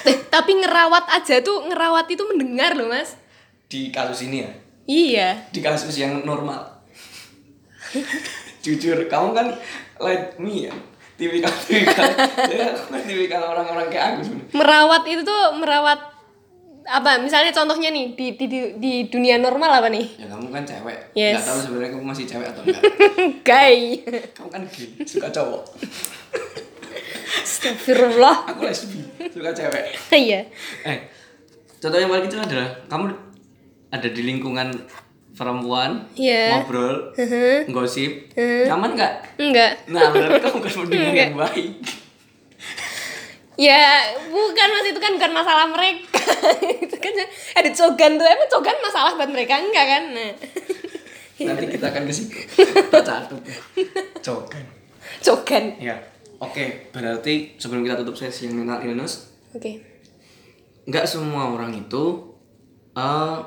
[SPEAKER 2] Eh, tapi ngerawat aja tuh ngerawat itu mendengar loh, Mas.
[SPEAKER 1] di kasus ini ya?
[SPEAKER 2] Iya.
[SPEAKER 1] di kasus yang normal. Jujur kamu kan like me ya tipikal tipikal ya kan tipikal orang-orang kayak aku sebenarnya
[SPEAKER 2] Merawat itu tuh merawat apa? Misalnya contohnya nih di di di, di dunia normal apa nih?
[SPEAKER 1] ya kamu kan cewek
[SPEAKER 2] Yes.
[SPEAKER 1] nggak tahu sebenarnya kamu masih cewek atau enggak
[SPEAKER 2] Gay.
[SPEAKER 1] kamu kan gay suka cowok
[SPEAKER 2] Astagfirullah.
[SPEAKER 1] aku lesbi suka cewek
[SPEAKER 2] Iya.
[SPEAKER 1] eh contoh yang paling kecil adalah kamu ada di lingkungan perempuan
[SPEAKER 2] Iya.
[SPEAKER 1] ngobrol gosip nyaman nggak
[SPEAKER 2] Enggak.
[SPEAKER 1] nah berarti kamu kan mendengar yang baik
[SPEAKER 2] Ya, bukan mas itu kan bukan masalah mereka. itu kan ada cogan tuh, emang cogan masalah buat mereka enggak kan? Nah.
[SPEAKER 1] nanti kita akan ke situ kita catat ya cokan
[SPEAKER 2] cogan.
[SPEAKER 1] ya oke berarti sebelum kita tutup sesi yang mental illness
[SPEAKER 2] Oke.
[SPEAKER 1] nggak semua orang itu eh,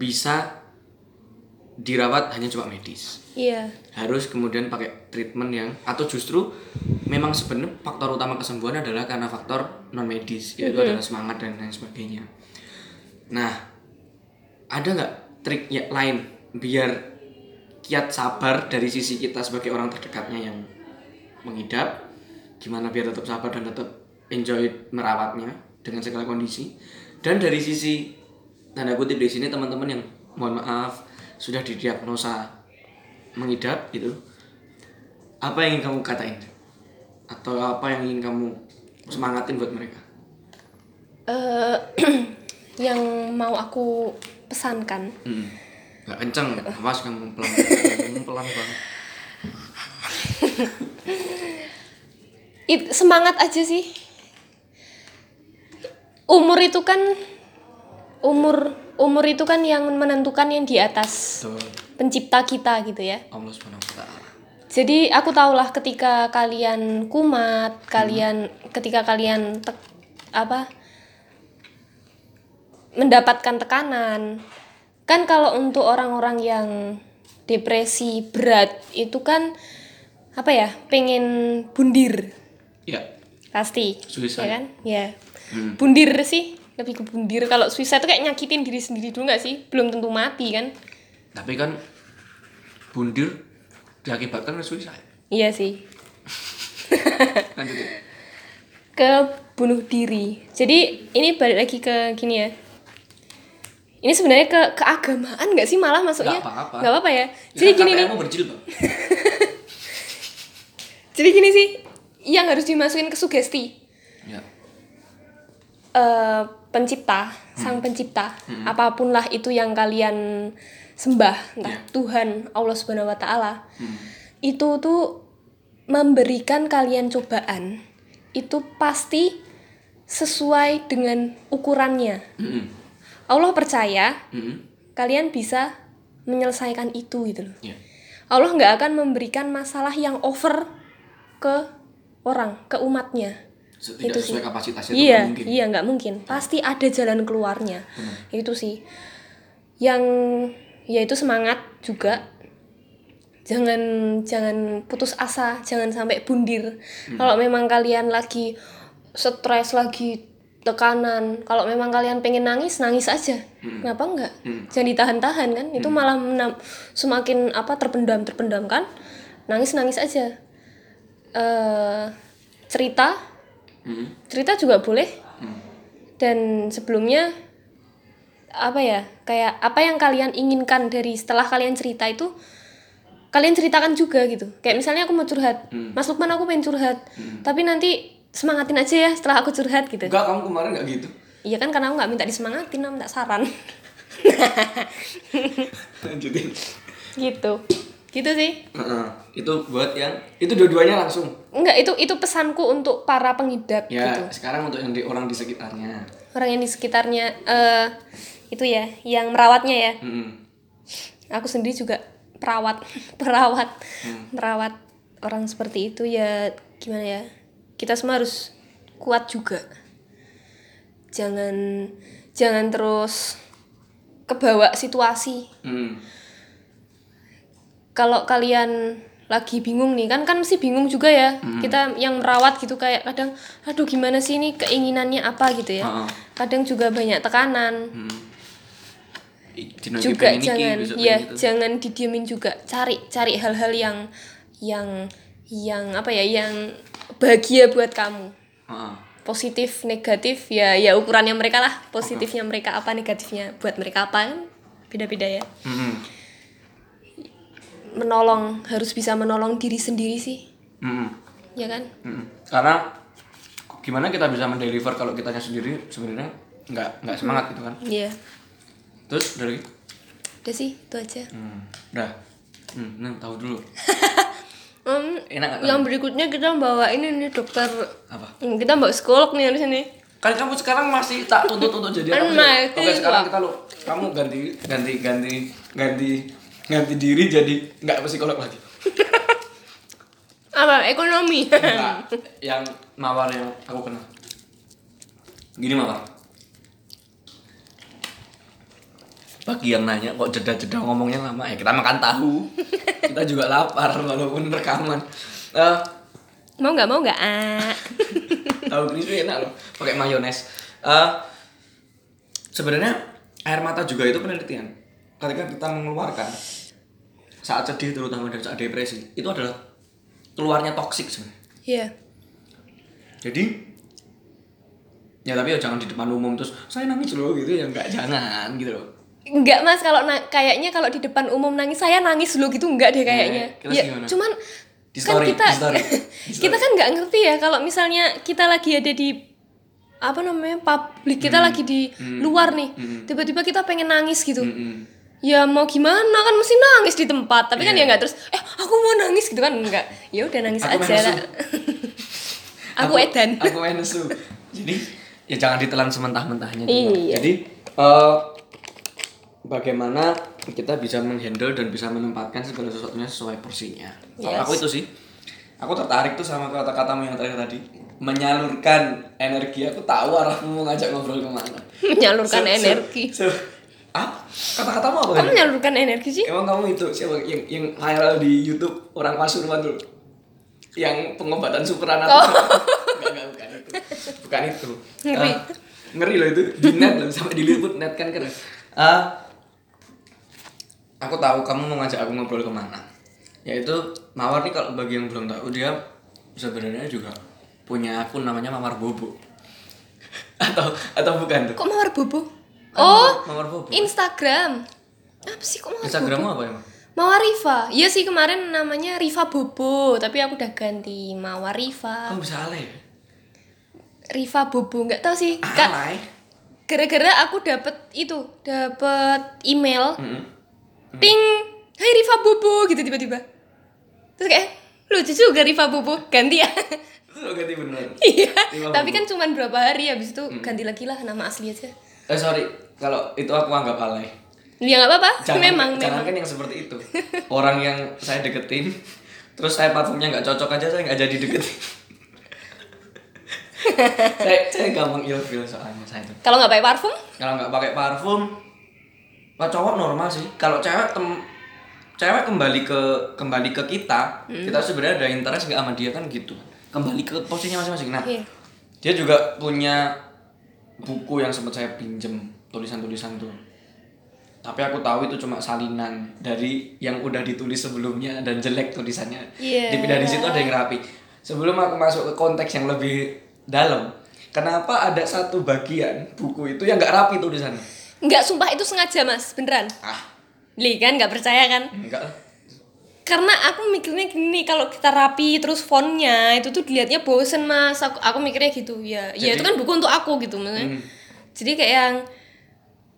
[SPEAKER 1] bisa dirawat hanya cuma medis
[SPEAKER 2] Iya.
[SPEAKER 1] harus kemudian pakai treatment yang atau justru memang sebenarnya faktor utama kesembuhan adalah karena faktor non medis yaitu adalah semangat dan lain sebagainya. Nah, ada nggak trik ya, lain biar kiat sabar dari sisi kita sebagai orang terdekatnya yang mengidap, gimana biar tetap sabar dan tetap enjoy merawatnya dengan segala kondisi, dan dari sisi tanda kutip di sini teman-teman yang mohon maaf sudah didiagnosa mengidap gitu. Apa yang ingin kamu katain? Atau apa yang ingin kamu semangatin buat mereka?
[SPEAKER 2] Eh, yang mau aku pesankan.
[SPEAKER 1] Hmm. nggak kenceng awas kamu pelan kamu pelan banget.
[SPEAKER 2] It, semangat aja sih. Umur itu kan umur umur itu kan yang menentukan yang di atas
[SPEAKER 1] tuh
[SPEAKER 2] pencipta kita gitu ya.
[SPEAKER 1] Allah taala.
[SPEAKER 2] Jadi aku tahulah ketika kalian kumat kalian ketika kalian tek- apa mendapatkan tekanan. Kan kalau untuk orang-orang yang depresi berat itu kan apa ya pengen bundir.
[SPEAKER 1] Ya.
[SPEAKER 2] Pasti
[SPEAKER 1] Suicide.
[SPEAKER 2] ya kan? Ya.
[SPEAKER 1] Hmm.
[SPEAKER 2] bundir sih lebih ke bundir kalau suicide itu kayak nyakitin diri sendiri dulu nggak sih belum tentu mati kan
[SPEAKER 1] tapi kan bundir diakibatkan oleh suicide
[SPEAKER 2] iya sih
[SPEAKER 1] Lanjutin.
[SPEAKER 2] ke bunuh diri. Jadi ini balik lagi ke gini ya. Ini sebenarnya ke keagamaan nggak sih malah masuknya?
[SPEAKER 1] Nggak apa-apa.
[SPEAKER 2] Nggak apa-apa ya. Jadi gini nih. Jadi gini sih, yang harus dimasukin ke sugesti.
[SPEAKER 1] Ya.
[SPEAKER 2] eh pencipta, sang pencipta, apa pun lah itu yang kalian sembah, entah
[SPEAKER 1] Ya.
[SPEAKER 2] Tuhan, Allah Subhanahu wa taala.
[SPEAKER 1] Hmm.
[SPEAKER 2] Itu tuh memberikan kalian cobaan. Itu pasti sesuai dengan ukurannya.
[SPEAKER 1] Mm-mm.
[SPEAKER 2] Allah percaya
[SPEAKER 1] Mm-mm.
[SPEAKER 2] kalian bisa menyelesaikan itu gitu loh.
[SPEAKER 1] Ya.
[SPEAKER 2] Allah nggak akan memberikan masalah yang over ke orang, ke umatnya.
[SPEAKER 1] Tidak
[SPEAKER 2] Itu
[SPEAKER 1] sesuai
[SPEAKER 2] sih.
[SPEAKER 1] kapasitasnya itu
[SPEAKER 2] iya,
[SPEAKER 1] nggak mungkin.
[SPEAKER 2] iya nggak mungkin. Pasti ada jalan keluarnya. Itu sih. Yang ya itu semangat juga. Jangan jangan putus asa, jangan sampai bundir.
[SPEAKER 1] Hmm.
[SPEAKER 2] Kalau memang kalian lagi stres, lagi tekanan, kalau memang kalian pengen nangis, nangis aja.
[SPEAKER 1] Hmm.
[SPEAKER 2] Kenapa enggak? Jangan ditahan-tahan kan? Itu malah menam- semakin apa terpendam, terpendam kan? Nangis, nangis aja. eh cerita
[SPEAKER 1] Mm-mm.
[SPEAKER 2] cerita juga boleh.
[SPEAKER 1] Mm.
[SPEAKER 2] dan sebelumnya apa ya kayak apa yang kalian inginkan dari setelah kalian cerita itu kalian ceritakan juga gitu. Kayak misalnya aku mau curhat. Mas Lukman aku pengen curhat. Tapi nanti semangatin aja ya setelah aku curhat gitu.
[SPEAKER 1] Enggak, kamu kemarin nggak gitu.
[SPEAKER 2] iya kan karena aku nggak minta disemangatin aku minta saran.
[SPEAKER 1] Lanjutin.
[SPEAKER 2] gitu gitu sih
[SPEAKER 1] Heeh. Itu buat yang itu dua-duanya langsung.
[SPEAKER 2] enggak itu itu pesanku untuk para pengidap
[SPEAKER 1] Ya,
[SPEAKER 2] gitu
[SPEAKER 1] sekarang untuk yang di orang di sekitarnya.
[SPEAKER 2] orang yang di sekitarnya eh itu ya yang merawatnya ya
[SPEAKER 1] Mm-mm.
[SPEAKER 2] aku sendiri juga perawat perawat
[SPEAKER 1] Hmm.
[SPEAKER 2] merawat orang seperti itu ya gimana ya kita semua harus kuat juga jangan jangan terus kebawa situasi
[SPEAKER 1] Mm.
[SPEAKER 2] Kalau kalian lagi bingung nih kan kan mesti bingung juga ya. Kita yang merawat gitu kayak kadang aduh gimana sih ini keinginannya apa? gitu ya.
[SPEAKER 1] Heeh.
[SPEAKER 2] kadang juga banyak tekanan.
[SPEAKER 1] Mm. Dino iki
[SPEAKER 2] juga jangan
[SPEAKER 1] besok
[SPEAKER 2] ya
[SPEAKER 1] pengen itu.
[SPEAKER 2] jangan didiemin juga. Cari cari hal-hal yang yang yang apa ya yang bahagia buat kamu.
[SPEAKER 1] Heeh.
[SPEAKER 2] positif negatif ya ya ukurannya mereka lah. Positifnya mereka apa negatifnya buat mereka apa kan? Beda-beda ya.
[SPEAKER 1] Mm-mm.
[SPEAKER 2] Menolong harus bisa menolong diri sendiri sih
[SPEAKER 1] Mm-mm.
[SPEAKER 2] ya kan
[SPEAKER 1] Mm-mm. Karena gimana kita bisa mendeliver kalau kitanya sendiri sebenarnya nggak nggak semangat gitu kan.
[SPEAKER 2] iya
[SPEAKER 1] Terus dari
[SPEAKER 2] udah sih itu aja
[SPEAKER 1] hmm, udah. Hmm, nah, tahu dulu.
[SPEAKER 2] Em,
[SPEAKER 1] Enak nggak?
[SPEAKER 2] yang berikutnya kita bawa ini nih dokter
[SPEAKER 1] Apa?
[SPEAKER 2] Hmm, kita bawa psikolog nih harus ini
[SPEAKER 1] Kan kamu sekarang masih tak tuntut untuk jadi apa?
[SPEAKER 2] Emang,
[SPEAKER 1] Oke, sekarang kita lo kamu ganti ganti ganti ganti ganti diri jadi nggak psikolog lagi.
[SPEAKER 2] apa ekonomi
[SPEAKER 1] Enggak, yang mawar yang aku kenal. Gini mawar. Bagi yang nanya kok jeda-jeda ngomongnya lama ya kita makan tahu. kita juga lapar walaupun rekaman. Eh,
[SPEAKER 2] mau nggak mau nggak ah
[SPEAKER 1] tahu crispy enak loh, pakai mayones. Eh, sebenarnya air mata juga itu penelitian. Ketika kita mengeluarkan saat sedih terutama dan saat depresi itu adalah keluarnya toksik sebenarnya.
[SPEAKER 2] Iya.
[SPEAKER 1] jadi ya tapi ya jangan di depan umum terus saya nangis loh gitu ya nggak jangan gitu loh
[SPEAKER 2] Enggak mas, kalau kayaknya kalau di depan umum nangis saya nangis loh gitu enggak deh kayaknya.
[SPEAKER 1] terus
[SPEAKER 2] ya,
[SPEAKER 1] gimana?
[SPEAKER 2] cuman
[SPEAKER 1] Di
[SPEAKER 2] kan
[SPEAKER 1] story,
[SPEAKER 2] kita
[SPEAKER 1] di story, di
[SPEAKER 2] kita kan nggak ngerti ya kalau misalnya kita lagi ada di apa namanya publik kita lagi di luar nih, tiba-tiba kita pengen nangis gitu.
[SPEAKER 1] Mm-mm.
[SPEAKER 2] Ya mau gimana kan mesti nangis di tempat, tapi kan
[SPEAKER 1] Iya.
[SPEAKER 2] ya nggak terus eh aku mau nangis gitu kan enggak. Ya udah nangis
[SPEAKER 1] Aku
[SPEAKER 2] aja lah. aku edan.
[SPEAKER 1] aku main nesu jadi ya jangan ditelan sementah-mentahnya.
[SPEAKER 2] Iya.
[SPEAKER 1] jadi eh, bagaimana kita bisa menghandle dan bisa menempatkan segala sesuatunya sesuai porsinya kalau
[SPEAKER 2] Yes.
[SPEAKER 1] aku itu sih aku tertarik tuh sama kata-katamu yang terakhir tadi menyalurkan energi aku tahu arahmu mau ngajak ngobrol ke
[SPEAKER 2] mana
[SPEAKER 1] menyalurkan se-
[SPEAKER 2] energi.
[SPEAKER 1] se- ah kata-katamu apa
[SPEAKER 2] Kamu
[SPEAKER 1] tadi?
[SPEAKER 2] menyalurkan energi sih?
[SPEAKER 1] Emang kamu itu siapa yang yang viral di YouTube orang Pasuruan tuh? Yang pengobatan supranatural. enggak, enggak, bukan itu. Bukan itu.
[SPEAKER 2] Ngeri.
[SPEAKER 1] Ah, ngeri loh itu. Di net loh sampai diliput net kan keren. Ah, aku tahu kamu mau ngajak aku ngobrol ke mana. Yaitu Mawar nih kalau bagi yang belum tahu dia sebenarnya juga punya akun namanya Mawar Bobo. atau atau bukan tuh?
[SPEAKER 2] Kok mawar bobo? Oh,
[SPEAKER 1] Mawar Bobo.
[SPEAKER 2] Instagram. Apa sih kok mawar
[SPEAKER 1] Instagrammu
[SPEAKER 2] bobo?
[SPEAKER 1] apa emang?
[SPEAKER 2] Mawar Riva. Iya sih kemarin namanya Riva Bobo, tapi aku udah ganti Mawar Riva.
[SPEAKER 1] Kamu bisa alay?
[SPEAKER 2] Riva Bobo nggak tahu sih.
[SPEAKER 1] Alay.
[SPEAKER 2] gara-gara aku dapet itu, dapet email,
[SPEAKER 1] Mm-mm.
[SPEAKER 2] ping, Hai Riva Bobo gitu tiba-tiba. Terus kayak lucu juga Riva Bobo, ganti ya.
[SPEAKER 1] Lo ganti bener.
[SPEAKER 2] Iya, tapi kan cuma berapa hari habis itu ganti lagi lah nama asli aja.
[SPEAKER 1] Eh sorry, kalau itu aku anggap alay.
[SPEAKER 2] Ya nggak apa-apa,
[SPEAKER 1] Jangan,
[SPEAKER 2] memang
[SPEAKER 1] jangan
[SPEAKER 2] memang.
[SPEAKER 1] kan yang seperti itu. Orang yang saya deketin, terus saya parfumnya nggak cocok aja saya nggak jadi deketin. saya saya gampang ilfil soalnya saya tuh.
[SPEAKER 2] Kalau nggak pakai parfum,
[SPEAKER 1] Kalau nggak pakai parfum, Pak cowok normal sih. Kalau cewek tem cewek kembali ke kembali ke kita,
[SPEAKER 2] Hmm.
[SPEAKER 1] kita sebenarnya ada interest nggak sama dia kan gitu. Kembali ke posisinya masing-masing. Nah,
[SPEAKER 2] Iya.
[SPEAKER 1] dia juga punya buku yang sempat saya pinjem tulisan-tulisan tuh. Tapi aku tahu itu cuma salinan dari yang udah ditulis sebelumnya dan jelek tulisannya.
[SPEAKER 2] Iya.
[SPEAKER 1] Di dari situ ada yang rapi. Sebelum aku masuk ke konteks yang lebih dalam, kenapa ada satu bagian buku itu yang nggak rapi tulisannya?
[SPEAKER 2] nggak sumpah itu sengaja mas, beneran.
[SPEAKER 1] Ah,
[SPEAKER 2] Li kan nggak percaya kan?
[SPEAKER 1] enggak.
[SPEAKER 2] Karena aku mikirnya gini, kalau kita rapi terus fontnya itu tuh dilihatnya bosen mas. Aku, aku mikirnya gitu ya. ya
[SPEAKER 1] Jadi-
[SPEAKER 2] itu kan buku untuk aku gitu maksudnya.
[SPEAKER 1] Hmm.
[SPEAKER 2] Jadi kayak yang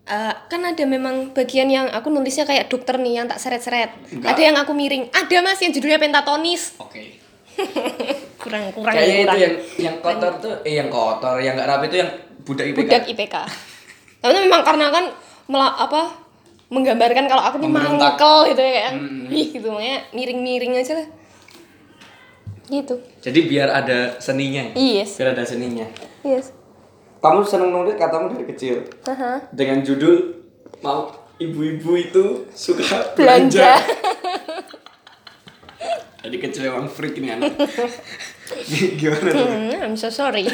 [SPEAKER 2] eh, kan ada memang bagian yang aku nulisnya kayak dokter nih yang tak seret-seret. Ada yang aku miring. Ada mas yang judulnya pentatonis.
[SPEAKER 1] Oke.
[SPEAKER 2] kurang kurang
[SPEAKER 1] Kayaknya itu
[SPEAKER 2] kurang.
[SPEAKER 1] yang yang kotor tuh eh yang kotor, yang nggak rapi itu yang budak IPK.
[SPEAKER 2] budak IPK. Karena memang karena kan mela- apa menggambarkan kalau aku nih mangkel gitu ya kayak
[SPEAKER 1] Hmm.
[SPEAKER 2] ih gitu makanya miring-miring aja lah. Gitu.
[SPEAKER 1] Jadi biar ada seninya.
[SPEAKER 2] Yes.
[SPEAKER 1] Biar ada seninya.
[SPEAKER 2] Yes.
[SPEAKER 1] Kamu seneng nulis katamu dari kecil.
[SPEAKER 2] Aha.
[SPEAKER 1] Dengan judul mau ibu-ibu itu suka
[SPEAKER 2] Belanja.
[SPEAKER 1] belanja. Dari kecil emang freak ini anak. Gimana tuh?
[SPEAKER 2] Hmm, I'm so sorry.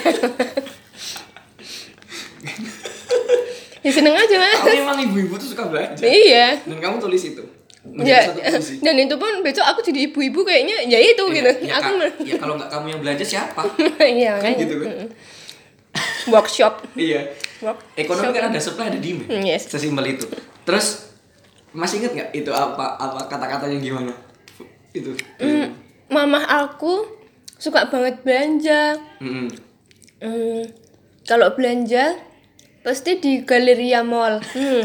[SPEAKER 2] Ya seneng aja mas.
[SPEAKER 1] Kamu emang ibu-ibu tuh suka belanja.
[SPEAKER 2] iya.
[SPEAKER 1] Dan kamu tulis itu.
[SPEAKER 2] Ya,
[SPEAKER 1] satu puisi.
[SPEAKER 2] dan itu pun besok aku jadi ibu-ibu kayaknya ya itu gitu.
[SPEAKER 1] Ya,
[SPEAKER 2] aku
[SPEAKER 1] ya kalau nggak kamu yang belanja siapa?
[SPEAKER 2] iya
[SPEAKER 1] Kan gitu kan?
[SPEAKER 2] Workshop.
[SPEAKER 1] Iya.
[SPEAKER 2] Work.
[SPEAKER 1] Ekonomi kan ada supply ada demand.
[SPEAKER 2] Hmm, yes.
[SPEAKER 1] Sesimpel itu. Terus masih inget nggak itu apa apa kata-katanya gimana? Itu.
[SPEAKER 2] Hmm, mamah aku suka banget belanja.
[SPEAKER 1] Mm-mm.
[SPEAKER 2] Hmm, kalau belanja pasti di Galeria Mall. Hmm.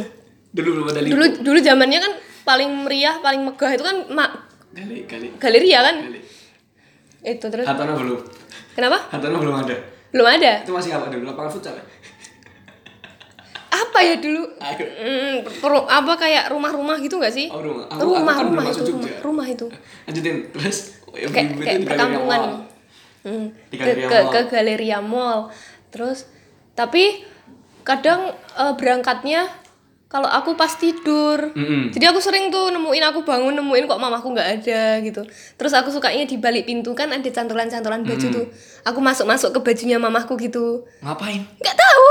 [SPEAKER 1] Dulu belum ada lipo.
[SPEAKER 2] Dulu dulu zamannya kan paling meriah, paling megah itu kan mak
[SPEAKER 1] Kali kali.
[SPEAKER 2] Galeria kan.
[SPEAKER 1] kali.
[SPEAKER 2] Itu terus.
[SPEAKER 1] Hatana belum.
[SPEAKER 2] Kenapa?
[SPEAKER 1] Hatana belum ada.
[SPEAKER 2] Belum ada.
[SPEAKER 1] Itu masih apa dulu? Lapangan futsal. ya?
[SPEAKER 2] Apa ya dulu?
[SPEAKER 1] Ayo.
[SPEAKER 2] Hmm, apa kayak rumah-rumah gitu nggak sih?
[SPEAKER 1] Oh, rumah. Aku-
[SPEAKER 2] rumah,
[SPEAKER 1] aku kan
[SPEAKER 2] rumah itu, rumah, rumah itu.
[SPEAKER 1] Lanjutin terus. Oh, ya,
[SPEAKER 2] Kayak kayak perkampungan.
[SPEAKER 1] Mall.
[SPEAKER 2] Hmm,
[SPEAKER 1] Di
[SPEAKER 2] ke,
[SPEAKER 1] Galeria
[SPEAKER 2] ke, ke Galeria Mall. Terus tapi kadang eh, berangkatnya kalau aku pas tidur.
[SPEAKER 1] Mm-mm.
[SPEAKER 2] Jadi aku sering tuh nemuin aku bangun nemuin kok mamaku nggak ada gitu. Terus aku sukanya di balik pintu kan ada cantolan-cantolan baju tuh. Aku masuk-masuk ke bajunya mamaku gitu.
[SPEAKER 1] Ngapain?
[SPEAKER 2] nggak tahu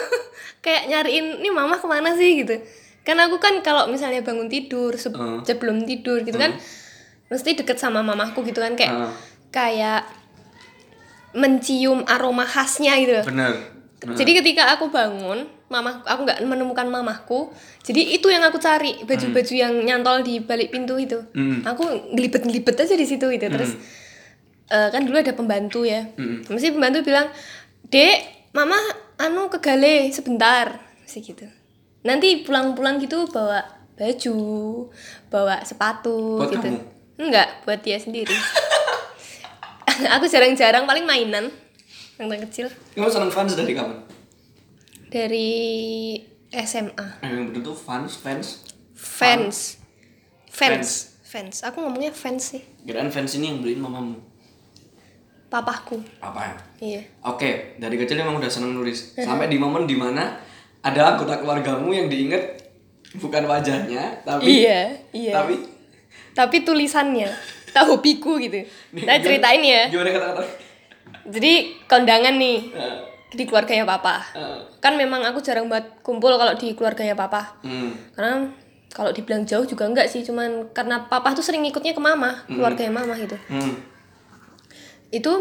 [SPEAKER 2] kayak nyariin nih mama ke mana sih gitu kan aku kan kalau misalnya bangun tidur se-
[SPEAKER 1] Hmm.
[SPEAKER 2] sebelum tidur gitu kan mesti deket sama mamaku gitu kan kayak
[SPEAKER 1] Hmm.
[SPEAKER 2] kayak mencium aroma khasnya gitu.
[SPEAKER 1] Bener. Nah.
[SPEAKER 2] jadi ketika aku bangun mama aku nggak menemukan mamahku jadi itu yang aku cari baju-baju yang nyantol di balik pintu itu.
[SPEAKER 1] Hmm.
[SPEAKER 2] aku ngelibet-ngelibet aja di situ gitu. Terus eh, kan dulu ada pembantu ya.
[SPEAKER 1] Hmm.
[SPEAKER 2] mesti pembantu bilang dek mama anu ke gale sebentar. Sih gitu. Nanti pulang-pulang gitu bawa baju bawa sepatu
[SPEAKER 1] Buat
[SPEAKER 2] gitu.
[SPEAKER 1] kamu?
[SPEAKER 2] enggak buat dia sendiri. Aku jarang-jarang paling mainan yang kecil.
[SPEAKER 1] Kamu seneng fans dari kapan?
[SPEAKER 2] dari SMA
[SPEAKER 1] Eh, yang bener tuh fans, fans.
[SPEAKER 2] fans. Fans. Fans. Aku ngomongnya fans sih.
[SPEAKER 1] Kirain fans ini yang beliin mamamu.
[SPEAKER 2] papahku
[SPEAKER 1] Apa ya?
[SPEAKER 2] iya.
[SPEAKER 1] Oke, dari kecil emang udah seneng nulis. Sampai di momen di mana ada anggota keluargamu yang diinget bukan wajahnya, tapi
[SPEAKER 2] iya iya.
[SPEAKER 1] tapi
[SPEAKER 2] tapi tulisannya tahu hobiku gitu. Nah ceritain ya.
[SPEAKER 1] Gimana kata-kata?
[SPEAKER 2] Jadi kondangan nih
[SPEAKER 1] Eh,
[SPEAKER 2] di keluarganya papa.
[SPEAKER 1] Eh,
[SPEAKER 2] kan memang aku jarang banget kumpul kalau di keluarganya papa.
[SPEAKER 1] Hmm,
[SPEAKER 2] karena kalau dibilang jauh juga enggak sih cuman karena papa tuh sering ikutnya ke mama keluarganya mama gitu.
[SPEAKER 1] Hmm,
[SPEAKER 2] itu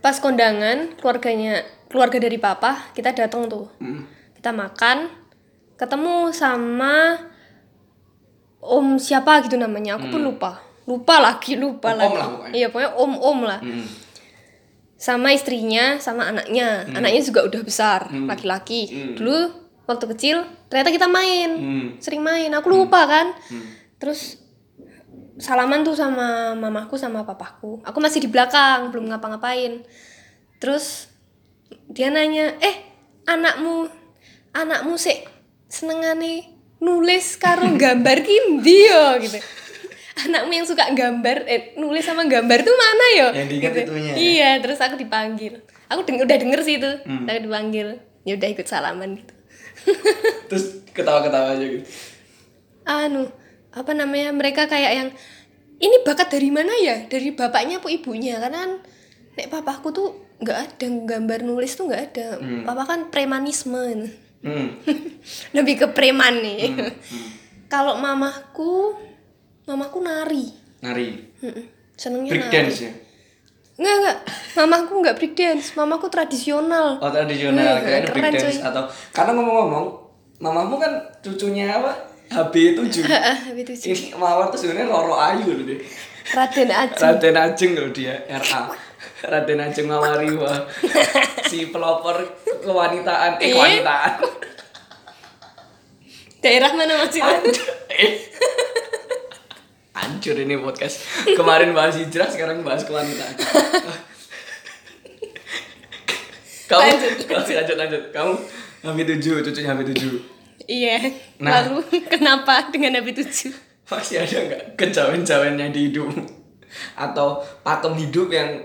[SPEAKER 2] pas kondangan keluarganya keluarga dari papa kita datang tuh.
[SPEAKER 1] Hmm.
[SPEAKER 2] kita makan ketemu sama om siapa gitu namanya aku pun lupa. Lupa lagi lupa
[SPEAKER 1] Om-om
[SPEAKER 2] lagi.
[SPEAKER 1] Hmm. lah pokoknya.
[SPEAKER 2] iya pokoknya om om lah.
[SPEAKER 1] Hmm.
[SPEAKER 2] Sama istrinya sama anaknya anaknya juga udah besar
[SPEAKER 1] Hmm.
[SPEAKER 2] laki-laki
[SPEAKER 1] Hmm.
[SPEAKER 2] dulu waktu kecil ternyata kita main
[SPEAKER 1] Hmm.
[SPEAKER 2] sering main aku lupa kan
[SPEAKER 1] Hmm.
[SPEAKER 2] terus salaman tuh sama mamaku sama papaku aku masih di belakang belum ngapa-ngapain terus dia nanya eh anakmu anakmu sih senengane nulis karo gambar ki ndi yo?" gitu anakmu yang suka gambar eh nulis sama gambar tuh mana yo
[SPEAKER 1] Yang diingat
[SPEAKER 2] Gitu.
[SPEAKER 1] itunya ya?
[SPEAKER 2] iya terus aku dipanggil aku deng- udah denger sih itu
[SPEAKER 1] Hmm.
[SPEAKER 2] aku dipanggil ya udah ikut salaman gitu
[SPEAKER 1] Terus ketawa-ketawa aja gitu.
[SPEAKER 2] anu apa namanya mereka kayak yang ini bakat dari mana ya dari bapaknya apa ibunya karena kan nek papaku tuh nggak ada gambar nulis tuh nggak ada papa kan premanisme
[SPEAKER 1] Hmm.
[SPEAKER 2] lebih ke preman nih
[SPEAKER 1] Hmm.
[SPEAKER 2] kalau mamaku mamaku nari.
[SPEAKER 1] Nari.
[SPEAKER 2] Mm-mm. senengnya
[SPEAKER 1] Break
[SPEAKER 2] nari.
[SPEAKER 1] dance ya.
[SPEAKER 2] nggak nggak mamaku nggak break dance. Mamaku tradisional.
[SPEAKER 1] Oh tradisional.
[SPEAKER 2] Hmm,
[SPEAKER 1] kayaknya break dance
[SPEAKER 2] coy.
[SPEAKER 1] atau karena ngomong-ngomong mamamu kan cucunya apa? HB7
[SPEAKER 2] itu sih
[SPEAKER 1] ini mawar tuh sebenarnya Roro Ayu loh deh
[SPEAKER 2] Raden Aji
[SPEAKER 1] Raden Ajeng loh dia RA Raden Ajeng Mawariwa si pelopor kewanitaan. Eh kewanitaan.
[SPEAKER 2] Daerah mana masih
[SPEAKER 1] eh hancur ini podcast. Kemarin bahas hijrah sekarang bahas kewanitaan. Kamu?
[SPEAKER 2] Lanjut,
[SPEAKER 1] lanjut lanjut. lanjut kamu? HB7 cucunya HB7
[SPEAKER 2] iya.
[SPEAKER 1] Nah.
[SPEAKER 2] lalu kenapa dengan Nabi tujuh?
[SPEAKER 1] Masih ada nggak kejawen-jawennya di hidup? Atau pakem hidup yang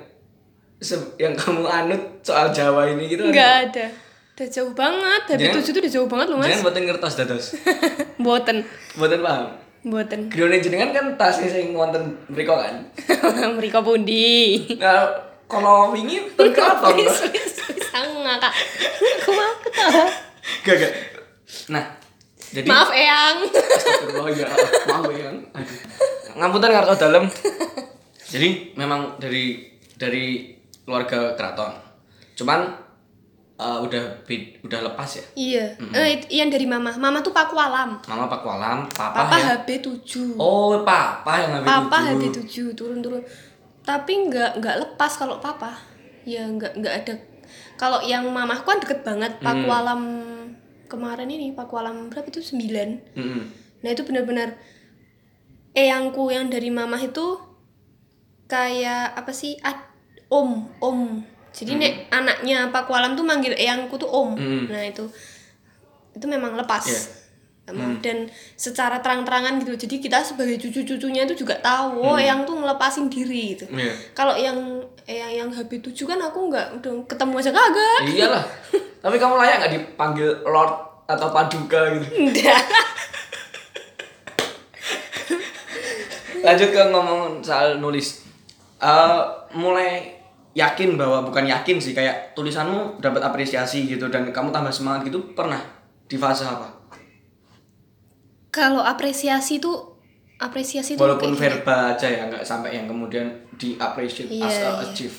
[SPEAKER 1] se- yang kamu anut soal Jawa ini gitu?
[SPEAKER 2] nggak ada. Udah jauh banget. Nabi
[SPEAKER 1] Jangan-
[SPEAKER 2] tujuh tuh udah jauh banget loh mas.
[SPEAKER 1] Jangan buatin ngertos dados.
[SPEAKER 2] boten
[SPEAKER 1] Buatin paham.
[SPEAKER 2] Boten
[SPEAKER 1] Grone jenengan kan tasnya sing wonten mriko kan.
[SPEAKER 2] mereka pundi
[SPEAKER 1] Nah, kalau wingi ten keraton. Mbak.
[SPEAKER 2] sangat kak aku mau ketawa
[SPEAKER 1] Gak gak. Nah, jadi
[SPEAKER 2] maaf eyang
[SPEAKER 1] Astagfirullah ya maaf ya. Aduh. Ngapunten kartu dalam. Jadi memang dari dari keluarga keraton. Cuman eh, udah udah lepas ya.
[SPEAKER 2] iya eh, it- yang dari mama mama tuh pakualam
[SPEAKER 1] Mama Pak Walam, Papa,
[SPEAKER 2] papa
[SPEAKER 1] ya.
[SPEAKER 2] HB 7
[SPEAKER 1] Oh, Papa yang habis
[SPEAKER 2] papa
[SPEAKER 1] tujuh.
[SPEAKER 2] HB 7 turun-turun tapi nggak nggak lepas kalau papa ya nggak nggak ada kalau yang mamahku kan deket banget
[SPEAKER 1] Hmm.
[SPEAKER 2] pakualam kemarin ini pakualam berapa itu 9
[SPEAKER 1] Mm-mm.
[SPEAKER 2] Nah itu benar-benar eyangku yang dari mamah itu kayak apa sih ad, om om. Jadi nek anaknya Pak Kualam tuh manggil eyangku tuh om.
[SPEAKER 1] Hmm.
[SPEAKER 2] Nah itu itu memang lepas.
[SPEAKER 1] Iya.
[SPEAKER 2] Nggak mau. Dan secara terang-terangan gitu. Jadi kita sebagai cucu-cucunya itu juga tahu oh eyang tuh ngelepasin diri gitu.
[SPEAKER 1] Iya.
[SPEAKER 2] Kalau yang eyang yang HB7 kan aku nggak udah ketemu aja kagak.
[SPEAKER 1] Iyalah. Tapi kamu layak nggak dipanggil Lord atau Paduka gitu?
[SPEAKER 2] Udah.
[SPEAKER 1] Lanjut ke ngomong soal nulis. Eh, mulai yakin bahwa bukan yakin sih kayak tulisanmu dapat apresiasi gitu dan kamu tambah semangat gitu pernah di fase apa?
[SPEAKER 2] Kalau apresiasi tuh apresiasi tuh
[SPEAKER 1] Walaupun
[SPEAKER 2] gini.
[SPEAKER 1] verbal aja ya nggak sampai yang kemudian di appreciate
[SPEAKER 2] Iya,
[SPEAKER 1] as a
[SPEAKER 2] iya.
[SPEAKER 1] achieve.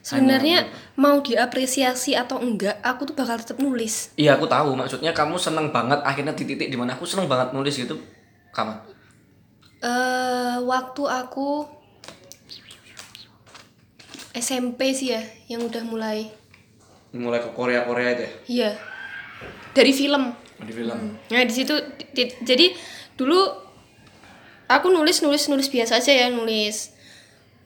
[SPEAKER 2] Sebenarnya mau diapresiasi atau enggak, aku tuh bakal tetap nulis.
[SPEAKER 1] Iya aku tahu maksudnya kamu seneng banget akhirnya di titik di mana aku seneng banget nulis gitu kamu
[SPEAKER 2] eh waktu aku SMP sih ya, yang udah mulai.
[SPEAKER 1] mulai ke Korea Korea itu ya
[SPEAKER 2] Iya. Dari film.
[SPEAKER 1] di film
[SPEAKER 2] Nah, di situ di- di- jadi dulu aku nulis nulis nulis biasa aja ya, nulis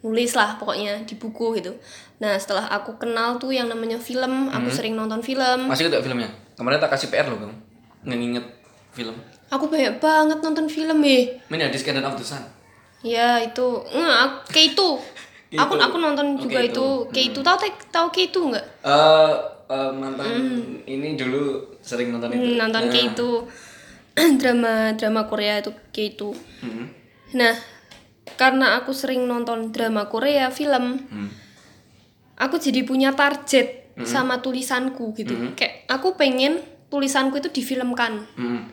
[SPEAKER 2] nulis lah pokoknya di buku gitu. Nah, setelah aku kenal tuh yang namanya film, aku sering nonton film.
[SPEAKER 1] masih gak filmnya kemarin tak kasih PR loh kamu nggak nginget film
[SPEAKER 2] Aku banyak banget nonton film eh.
[SPEAKER 1] ini ada Descendant of the Sun
[SPEAKER 2] Ya itu, nggak, kayak itu. Aku
[SPEAKER 1] Gitu.
[SPEAKER 2] aku nonton
[SPEAKER 1] Oh,
[SPEAKER 2] juga itu, kayak itu tahu tahu kayak itu nggak?
[SPEAKER 1] eh eh, mantan ini dulu sering nonton itu
[SPEAKER 2] Hmm, nonton kayak itu drama drama Korea itu kayak itu.
[SPEAKER 1] Hmm.
[SPEAKER 2] Nah, karena aku sering nonton drama Korea film,
[SPEAKER 1] Hmm.
[SPEAKER 2] aku jadi punya target sama tulisanku gitu. Kayak aku pengen tulisanku itu difilmkan.
[SPEAKER 1] Hmm.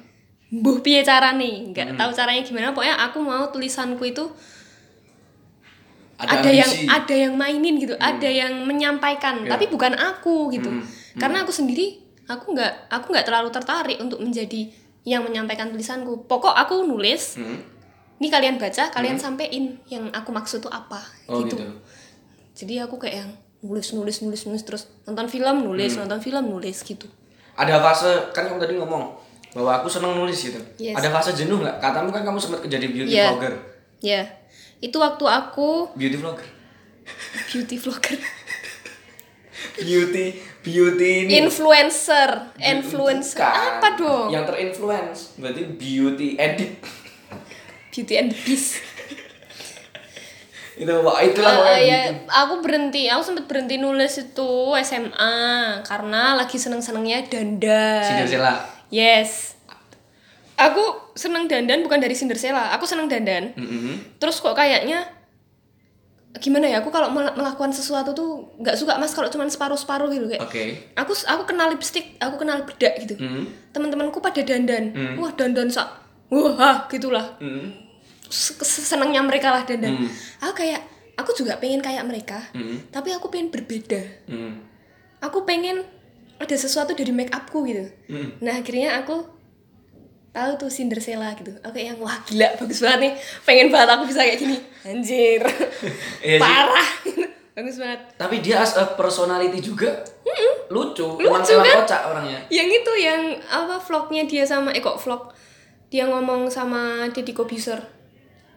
[SPEAKER 2] Buh piye carane? Nggak tahu caranya gimana. Pokoknya aku mau tulisanku itu
[SPEAKER 1] Ada
[SPEAKER 2] ada, yang ada yang mainin gitu ada yang menyampaikan
[SPEAKER 1] Ya.
[SPEAKER 2] tapi bukan aku gitu
[SPEAKER 1] Hmm,
[SPEAKER 2] karena aku sendiri aku nggak aku nggak terlalu tertarik untuk menjadi yang menyampaikan tulisanku pokok aku nulis
[SPEAKER 1] Hmm.
[SPEAKER 2] ini kalian baca kalian sampein yang aku maksud tuh apa
[SPEAKER 1] Oh
[SPEAKER 2] gitu.
[SPEAKER 1] gitu.
[SPEAKER 2] jadi aku kayak yang nulis nulis nulis nulis terus nonton film nulis
[SPEAKER 1] Hmm.
[SPEAKER 2] nonton film nulis gitu
[SPEAKER 1] Ada fase kan kamu tadi ngomong bahwa aku seneng nulis gitu.
[SPEAKER 2] Yes.
[SPEAKER 1] Ada fase jenuh nggak? Katamu kan kamu sempat jadi beauty
[SPEAKER 2] Iya.
[SPEAKER 1] vlogger.
[SPEAKER 2] Itu waktu aku
[SPEAKER 1] Beauty vlogger.
[SPEAKER 2] beauty vlogger
[SPEAKER 1] Beauty beauty ini.
[SPEAKER 2] influencer influencer
[SPEAKER 1] Bukan.
[SPEAKER 2] apa dong
[SPEAKER 1] Yang terinfluence. Berarti beauty edit.
[SPEAKER 2] beauty and the beast
[SPEAKER 1] itu wah itulah pokoknya
[SPEAKER 2] ya, aku berhenti, aku sempet berhenti nulis itu SMA karena lagi seneng-senengnya dandan.
[SPEAKER 1] Cinderella.
[SPEAKER 2] Yes. Aku seneng dandan bukan dari Cinderella, aku seneng dandan.
[SPEAKER 1] Mm-mm.
[SPEAKER 2] Terus kok kayaknya gimana ya? Aku kalau mel- melakukan sesuatu tuh nggak suka mas kalau cuman separuh-separuh gitu kayak.
[SPEAKER 1] Oke.
[SPEAKER 2] Aku aku kenal lipstick, aku kenal bedak gitu.
[SPEAKER 1] Mm.
[SPEAKER 2] Teman-temanku pada dandan.
[SPEAKER 1] Hmm.
[SPEAKER 2] Wah, dandan sak. Wah, gitulah.
[SPEAKER 1] Mm.
[SPEAKER 2] Se- senengnya mereka lah dandan.
[SPEAKER 1] Hmm.
[SPEAKER 2] Aku kayak aku juga pengen kayak mereka,
[SPEAKER 1] Mm.
[SPEAKER 2] tapi aku pengen berbeda.
[SPEAKER 1] Mm.
[SPEAKER 2] Aku pengen ada sesuatu dari make upku gitu.
[SPEAKER 1] Mm.
[SPEAKER 2] Nah akhirnya aku tahu tuh Cinderella gitu. Oke yang wah gila bagus banget nih. Pengen banget aku bisa kayak gini. Anjir.
[SPEAKER 1] Iya.
[SPEAKER 2] Parah. bagus banget.
[SPEAKER 1] Tapi dia as a personality juga lucu.
[SPEAKER 2] Lucu,
[SPEAKER 1] Emang emang
[SPEAKER 2] kan?
[SPEAKER 1] kocak orangnya.
[SPEAKER 2] Yang itu yang apa vlognya dia sama eh kok vlog dia ngomong sama Deddy Kobuser.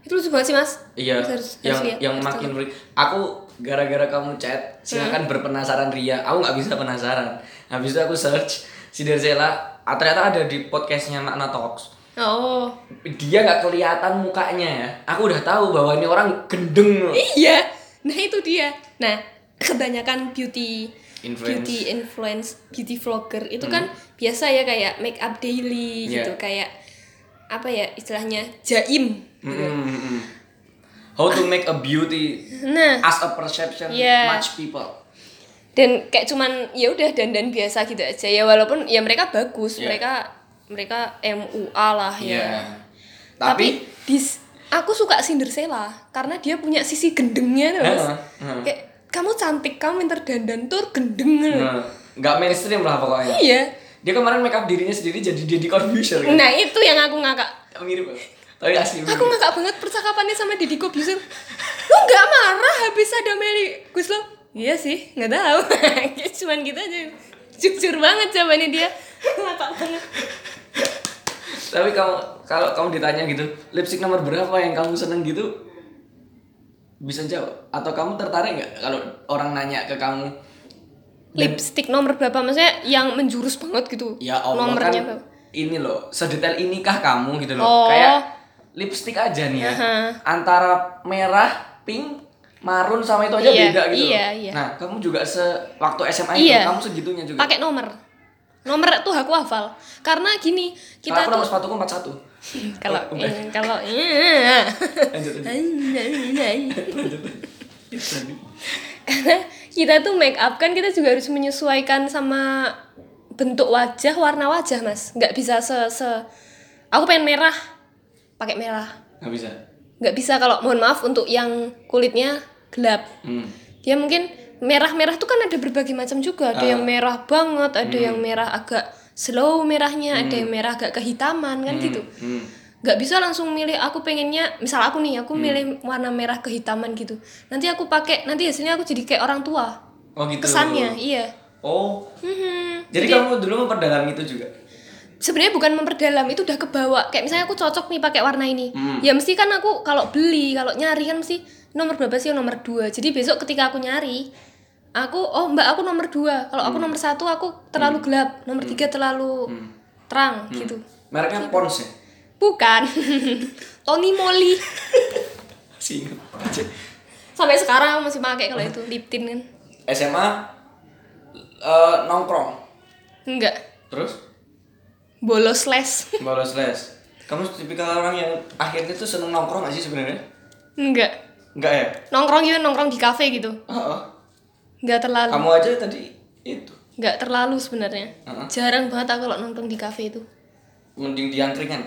[SPEAKER 2] Itu lucu banget sih mas.
[SPEAKER 1] Iya,
[SPEAKER 2] Mas harus-
[SPEAKER 1] yang
[SPEAKER 2] harus lihat,
[SPEAKER 1] yang
[SPEAKER 2] harus
[SPEAKER 1] makin
[SPEAKER 2] tahu.
[SPEAKER 1] Aku gara-gara kamu chat, silakan berpenasaran Ria. Aku nggak bisa penasaran. Habis itu aku search Cinderella, ah, ternyata ada di podcastnya Makna Talks.
[SPEAKER 2] Oh
[SPEAKER 1] Dia nggak kelihatan mukanya ya. Aku udah tahu bahwa ini orang gendeng. loh.
[SPEAKER 2] iya. Nah itu dia. Nah kebanyakan beauty
[SPEAKER 1] Influence.
[SPEAKER 2] beauty influence beauty vlogger itu kan biasa ya kayak make up daily
[SPEAKER 1] Iya.
[SPEAKER 2] gitu kayak apa ya istilahnya jaim.
[SPEAKER 1] Mm, mm, mm. How to make a beauty
[SPEAKER 2] Nah
[SPEAKER 1] as a perception
[SPEAKER 2] Iya.
[SPEAKER 1] much people.
[SPEAKER 2] Dan kayak cuman ya udah dandan biasa gitu aja ya walaupun ya mereka bagus
[SPEAKER 1] Iya.
[SPEAKER 2] mereka mereka MUA lah ya.
[SPEAKER 1] Iya.
[SPEAKER 2] Tapi,
[SPEAKER 1] Tapi,
[SPEAKER 2] dis aku suka Cinderella karena dia punya sisi gendengnya Mas.
[SPEAKER 1] Heeh, heeh.
[SPEAKER 2] Kayak kamu cantik, kamu pinter dandan tuh gendeng.
[SPEAKER 1] nah, nggak mainstream lah pokoknya.
[SPEAKER 2] Iya.
[SPEAKER 1] Dia kemarin make up dirinya sendiri jadi Deddy Corbuzier kan.
[SPEAKER 2] Nah, itu yang aku ngakak.
[SPEAKER 1] Mirip. Tapi asli mirip.
[SPEAKER 2] Aku ngakak banget percakapannya sama Deddy Kobuser. Lu nggak marah habis ada Meli Guslo? Iya sih, nggak tahu. Cuman gitu aja. Jujur banget jawabannya dia. Ngakak banget.
[SPEAKER 1] Tapi kamu kalau kamu ditanya gitu, lipstick nomor berapa yang kamu seneng gitu? Bisa jawab atau kamu tertarik nggak kalau orang nanya ke kamu?
[SPEAKER 2] Lipstick nomor berapa maksudnya yang menjurus banget gitu.
[SPEAKER 1] Ya Allah
[SPEAKER 2] Nomornya
[SPEAKER 1] kan
[SPEAKER 2] berapa?
[SPEAKER 1] ini loh, sedetail inikah kamu gitu loh.
[SPEAKER 2] Oh.
[SPEAKER 1] Kayak lipstick aja nih ya.
[SPEAKER 2] Aha.
[SPEAKER 1] Antara merah, pink, marun sama itu aja
[SPEAKER 2] Iya,
[SPEAKER 1] beda gitu.
[SPEAKER 2] iya,
[SPEAKER 1] loh.
[SPEAKER 2] iya.
[SPEAKER 1] Nah, kamu juga se waktu SMA
[SPEAKER 2] Iya.
[SPEAKER 1] itu kamu segitunya juga.
[SPEAKER 2] Pakai nomor. Nomor tuh aku hafal. Karena gini,
[SPEAKER 1] Kita
[SPEAKER 2] kita
[SPEAKER 1] aku nomor sepatuku 41.
[SPEAKER 2] kalau
[SPEAKER 1] Oh, enggak.
[SPEAKER 2] eh, kalau iya. Karena kita tuh make up kan kita juga harus menyesuaikan sama bentuk wajah, warna wajah, Mas. Nggak bisa se se Aku pengen merah, pakai merah.
[SPEAKER 1] Nggak bisa.
[SPEAKER 2] Nggak bisa kalau mohon maaf untuk yang kulitnya gelap.
[SPEAKER 1] Hmm.
[SPEAKER 2] Dia mungkin merah-merah tuh kan ada berbagai macam juga. Ada yang merah banget, ada yang merah agak slow merahnya, ada yang merah agak kehitaman kan gitu.
[SPEAKER 1] Hmm.
[SPEAKER 2] Nggak bisa langsung milih aku pengennya, misal aku nih, aku milih warna merah kehitaman gitu. Nanti aku pakai, nanti hasilnya aku jadi kayak orang tua.
[SPEAKER 1] Oh gitu.
[SPEAKER 2] Kesannya, iya.
[SPEAKER 1] Oh,
[SPEAKER 2] Mhm.
[SPEAKER 1] jadi, kamu dulu memperdalam itu juga.
[SPEAKER 2] sebenarnya bukan memperdalam itu udah kebawa kayak misalnya aku cocok nih pakai warna ini
[SPEAKER 1] Hmm.
[SPEAKER 2] ya mesti kan aku kalau beli kalau nyari kan mesti nomor berapa sih nomor dua. Jadi besok ketika aku nyari aku oh mbak aku nomor dua. Kalau aku nomor satu aku terlalu gelap. Nomor tiga terlalu terang gitu.
[SPEAKER 1] Mereknya Pons ya?
[SPEAKER 2] bukan. Tony Moly sampai sekarang aku masih pakai kalau itu lip tint kan.
[SPEAKER 1] SMA eh, nongkrong.
[SPEAKER 2] enggak.
[SPEAKER 1] Terus?
[SPEAKER 2] Bolos les.
[SPEAKER 1] Bolos les. Kamu tipikal orang yang akhirnya tuh seneng nongkrong gak sih sebenarnya?
[SPEAKER 2] enggak
[SPEAKER 1] Enggak ya?
[SPEAKER 2] nongkrong gitu nongkrong di kafe gitu
[SPEAKER 1] Heeh.
[SPEAKER 2] enggak terlalu
[SPEAKER 1] Kamu aja tadi itu.
[SPEAKER 2] nggak terlalu sebenarnya
[SPEAKER 1] Heeh.
[SPEAKER 2] jarang banget aku kalau nongkrong di kafe itu
[SPEAKER 1] Mending di angkringan.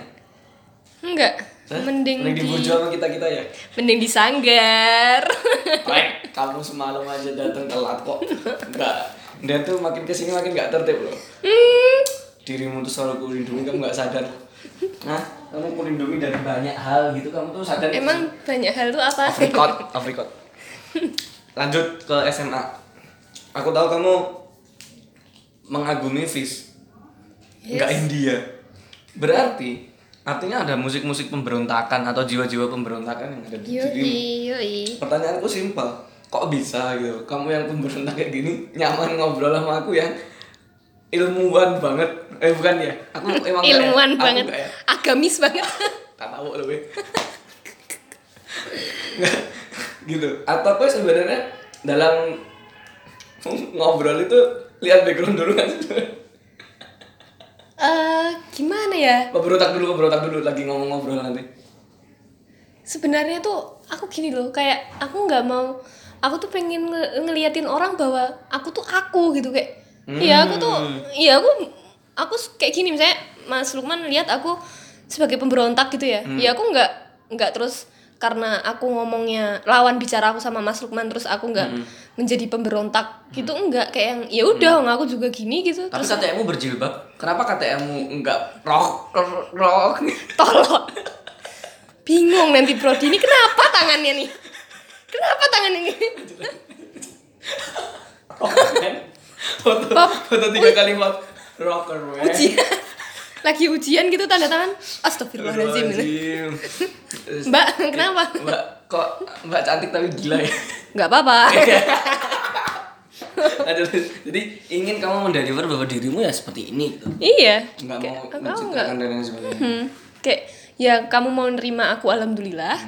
[SPEAKER 2] enggak mending
[SPEAKER 1] Mending
[SPEAKER 2] di
[SPEAKER 1] dibujuk sama kita-kita ya?
[SPEAKER 2] mending di sanggar
[SPEAKER 1] Baik, kamu semalam aja datang telat kok. Enggak. Dan tuh makin ke sini makin nggak tertib loh.
[SPEAKER 2] Hmm,
[SPEAKER 1] Dirimu tuh selalu kulindungi kamu nggak sadar. Nah, kamu kulindungi dari banyak hal gitu kamu tuh sadar.
[SPEAKER 2] emang banyak hal tuh apa
[SPEAKER 1] sih? aprikot, aprikot. Lanjut ke SMA. Aku tahu kamu mengagumi Fish. Enggak India. Berarti artinya ada musik-musik pemberontakan atau jiwa-jiwa pemberontakan yang ada di dirimu.
[SPEAKER 2] yoi yoi
[SPEAKER 1] pertanyaanku simpel kok bisa gitu kamu yang pemberontak kayak gini nyaman ngobrol sama aku yang ilmuwan banget. Eh bukan ya? Aku emang ya?
[SPEAKER 2] ilmuwan
[SPEAKER 1] Aku
[SPEAKER 2] banget.
[SPEAKER 1] ya?
[SPEAKER 2] agamis banget.
[SPEAKER 1] Tak tahu. Nggak, gitu. Atau kok sebenarnya dalam ngobrol itu lihat background dulu kan?
[SPEAKER 2] Eh gimana ya?
[SPEAKER 1] Pemberontak dulu pemberontak dulu. Lagi ngomong ngobrol nanti.
[SPEAKER 2] Sebenarnya tuh aku gini loh kayak aku nggak mau aku tuh pengen nge- ngeliatin orang bahwa aku tuh aku gitu kayak iya aku tuh iya aku aku kayak gini misalnya Mas Lukman lihat aku sebagai pemberontak gitu ya. Ya aku nggak nggak terus karena aku ngomongnya lawan bicara aku sama Mas Lukman terus aku nggak menjadi pemberontak gitu enggak kayak yang ya udah aku juga gini gitu.
[SPEAKER 1] Tapi
[SPEAKER 2] terus
[SPEAKER 1] KTM-mu berjilbab. Kenapa KTM-mu enggak rock rock
[SPEAKER 2] tolong. Bingung nanti Brody ini kenapa tangannya nih? Kenapa tangannya ini
[SPEAKER 1] kan? Foto
[SPEAKER 2] Bab.
[SPEAKER 1] foto tiga kalimat rocker man.
[SPEAKER 2] ujian lagi ujian gitu tanda tangan. Astagfirullahaladzim mbak kenapa?
[SPEAKER 1] Mbak kok mbak cantik tapi gila ya?
[SPEAKER 2] Nggak apa-apa.
[SPEAKER 1] Jadi ingin kamu mendeliver bahwa dirimu ya seperti ini gitu.
[SPEAKER 2] Iya.
[SPEAKER 1] Nggak mau
[SPEAKER 2] Kayak,
[SPEAKER 1] menciptakan dan lain sebagainya.
[SPEAKER 2] Hmm, kayak ya kamu mau nerima aku alhamdulillah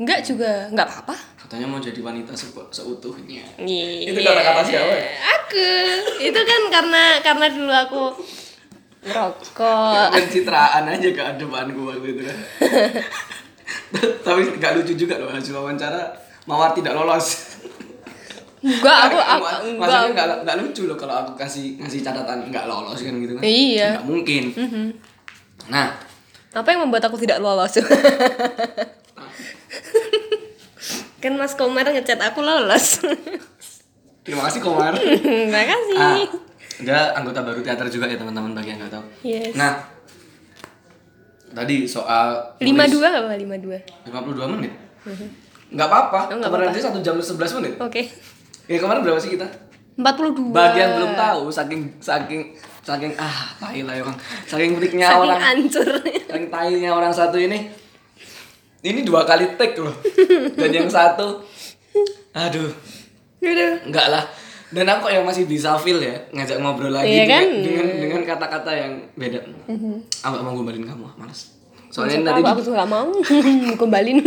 [SPEAKER 2] nggak juga nggak apa-apa.
[SPEAKER 1] Katanya mau jadi wanita se- seutuhnya.
[SPEAKER 2] Iya.
[SPEAKER 1] Itu kata-kata siapa ya?
[SPEAKER 2] aku. Itu kan karena karena dulu aku merokok.
[SPEAKER 1] Pencitraan aja ke depanku waktu itu kan. Tapi nggak lucu juga loh hasil wawancara mawar tidak lolos.
[SPEAKER 2] Enggak aku, aku
[SPEAKER 1] Mak-
[SPEAKER 2] enggak
[SPEAKER 1] maksudnya nggak nggak lucu loh kalau aku kasih ngasih catatan nggak lolos kan gitu kan.
[SPEAKER 2] Iya.
[SPEAKER 1] nggak mungkin. Nah.
[SPEAKER 2] Apa yang membuat aku tidak lolos kan Mas Komar ngechat aku lolos.
[SPEAKER 1] Terima kasih Komar.
[SPEAKER 2] Terima kasih.
[SPEAKER 1] Ah dia anggota baru teater juga ya teman-teman bagi yang nggak tahu.
[SPEAKER 2] Yes.
[SPEAKER 1] Nah tadi soal
[SPEAKER 2] lima dua apa lima dua.
[SPEAKER 1] 52 menit? Nggak apa-apa
[SPEAKER 2] Oh,
[SPEAKER 1] kemarin
[SPEAKER 2] apa-apa.
[SPEAKER 1] aja satu jam 11 menit.
[SPEAKER 2] Oke.
[SPEAKER 1] Ya kemarin berapa sih kita?
[SPEAKER 2] empat puluh dua.
[SPEAKER 1] Bagian belum tahu saking saking saking ah tai lah ya orang saking
[SPEAKER 2] saking
[SPEAKER 1] orang.
[SPEAKER 2] hancur.
[SPEAKER 1] Saking tainya orang satu ini ini dua kali take loh. Dan yang satu aduh.
[SPEAKER 2] Aduh.
[SPEAKER 1] enggak lah. Dan aku yang masih bisa feel ya ngajak ngobrol lagi
[SPEAKER 2] Iya
[SPEAKER 1] dengan
[SPEAKER 2] kan?
[SPEAKER 1] Dengan dengan kata-kata yang beda. Aku gak mau gombalin kamu males. Soalnya
[SPEAKER 2] Siapa
[SPEAKER 1] nanti
[SPEAKER 2] aku, aku tuh gak mau. Kembalin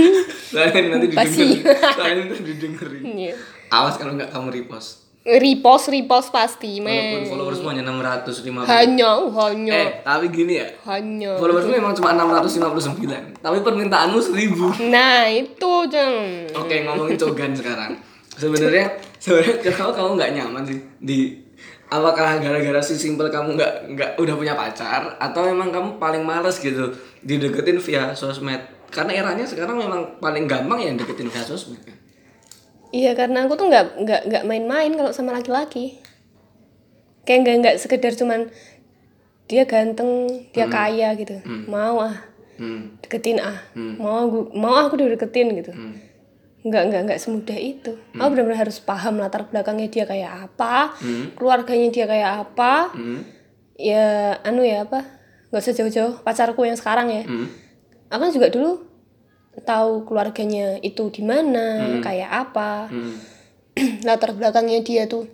[SPEAKER 1] soalnya nanti didengerin. Soalnya nanti didengerin.
[SPEAKER 2] Iya.
[SPEAKER 1] awas kalau nggak kamu repost
[SPEAKER 2] repost repost pasti
[SPEAKER 1] walaupun
[SPEAKER 2] men
[SPEAKER 1] followersmu hanya 650
[SPEAKER 2] hanya hanya.
[SPEAKER 1] Eh tapi gini ya.
[SPEAKER 2] Hanya.
[SPEAKER 1] Followersmu memang cuma 659 tapi permintaanmu 1000
[SPEAKER 2] nah itu jeng.
[SPEAKER 1] Oke ngomongin cogan sekarang. Sebenarnya sebenarnya kenapa kamu nggak nyaman sih? Di apakah gara-gara si simple kamu nggak nggak udah punya pacar? Atau memang kamu paling males gitu dideketin via sosmed? Karena eranya sekarang memang paling gampang ya deketin via sosmed. kan
[SPEAKER 2] Iya karena aku tuh nggak nggak nggak main-main kalau sama laki-laki. Kayak nggak nggak sekedar cuman dia ganteng, dia kaya gitu. Mau ah
[SPEAKER 1] hmm.
[SPEAKER 2] deketin ah. Mau aku mau aku deketin gitu.
[SPEAKER 1] Hmm.
[SPEAKER 2] Nggak nggak nggak semudah itu. Aku benar-benar harus paham latar belakangnya dia kayak apa, keluarganya dia kayak apa.
[SPEAKER 1] Hmm.
[SPEAKER 2] Ya anu ya apa? Nggak usah jauh-jauh pacarku yang sekarang ya.
[SPEAKER 1] Hmm.
[SPEAKER 2] Aku kan juga dulu tahu keluarganya itu di mana, kayak apa
[SPEAKER 1] Hmm.
[SPEAKER 2] latar belakangnya dia tuh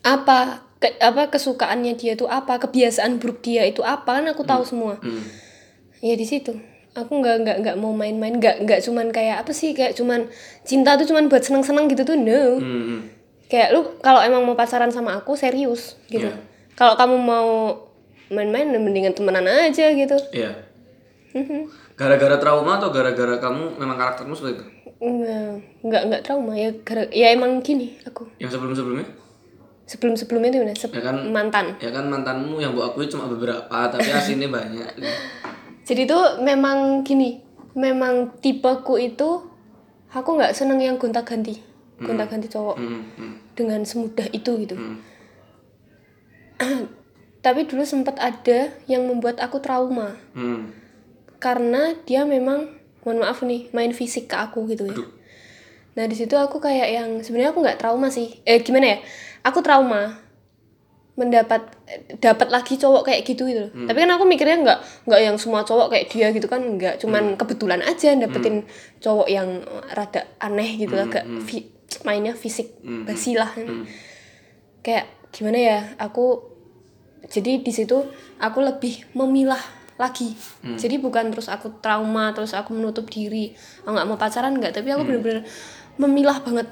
[SPEAKER 2] apa ke- apa kesukaannya dia tuh apa kebiasaan buruk dia itu apa kan aku tahu semua
[SPEAKER 1] Hmm.
[SPEAKER 2] ya di situ aku nggak nggak nggak mau main-main nggak nggak cuman kayak apa sih kayak cuman cinta tuh cuman buat seneng-seneng gitu tuh no
[SPEAKER 1] Hmm. Hmm.
[SPEAKER 2] kayak lu kalau emang mau pacaran sama aku serius gitu
[SPEAKER 1] Iya.
[SPEAKER 2] kalau kamu mau main-main mendingan temenan aja gitu
[SPEAKER 1] Iya. Gara-gara trauma atau gara-gara kamu memang karaktermu seperti itu?
[SPEAKER 2] nggak nggak nggak trauma ya gara- ya emang gini aku
[SPEAKER 1] Yang sebelum-sebelumnya?
[SPEAKER 2] sebelum sebelumnya tuh gimana? Se-
[SPEAKER 1] Ya kan?
[SPEAKER 2] mantan
[SPEAKER 1] Ya kan mantanmu yang gua akui cuma beberapa, tapi aslinya banyak.
[SPEAKER 2] jadi tuh memang gini memang tipeku itu aku nggak seneng yang gonta ganti gonta ganti cowok
[SPEAKER 1] Hmm, hmm,
[SPEAKER 2] dengan semudah itu gitu
[SPEAKER 1] hmm.
[SPEAKER 2] tapi dulu sempat ada yang membuat aku trauma
[SPEAKER 1] Hmm.
[SPEAKER 2] Karena dia memang mohon maaf nih main fisik ke aku gitu ya.
[SPEAKER 1] Aduh.
[SPEAKER 2] nah di situ aku kayak yang sebenarnya aku nggak trauma sih. Eh gimana ya? Aku trauma mendapat eh, dapat lagi cowok kayak gitu gitu loh. tapi kan aku mikirnya nggak nggak yang semua cowok kayak dia gitu kan nggak. Cuman kebetulan aja dapetin cowok yang rada aneh gitu agak fi- mainnya fisik basi lah. Kayak gimana ya? Aku jadi di situ aku lebih memilah lagi. Jadi bukan terus aku trauma terus aku menutup diri aku nggak mau pacaran nggak. Tapi aku bener-bener memilah banget.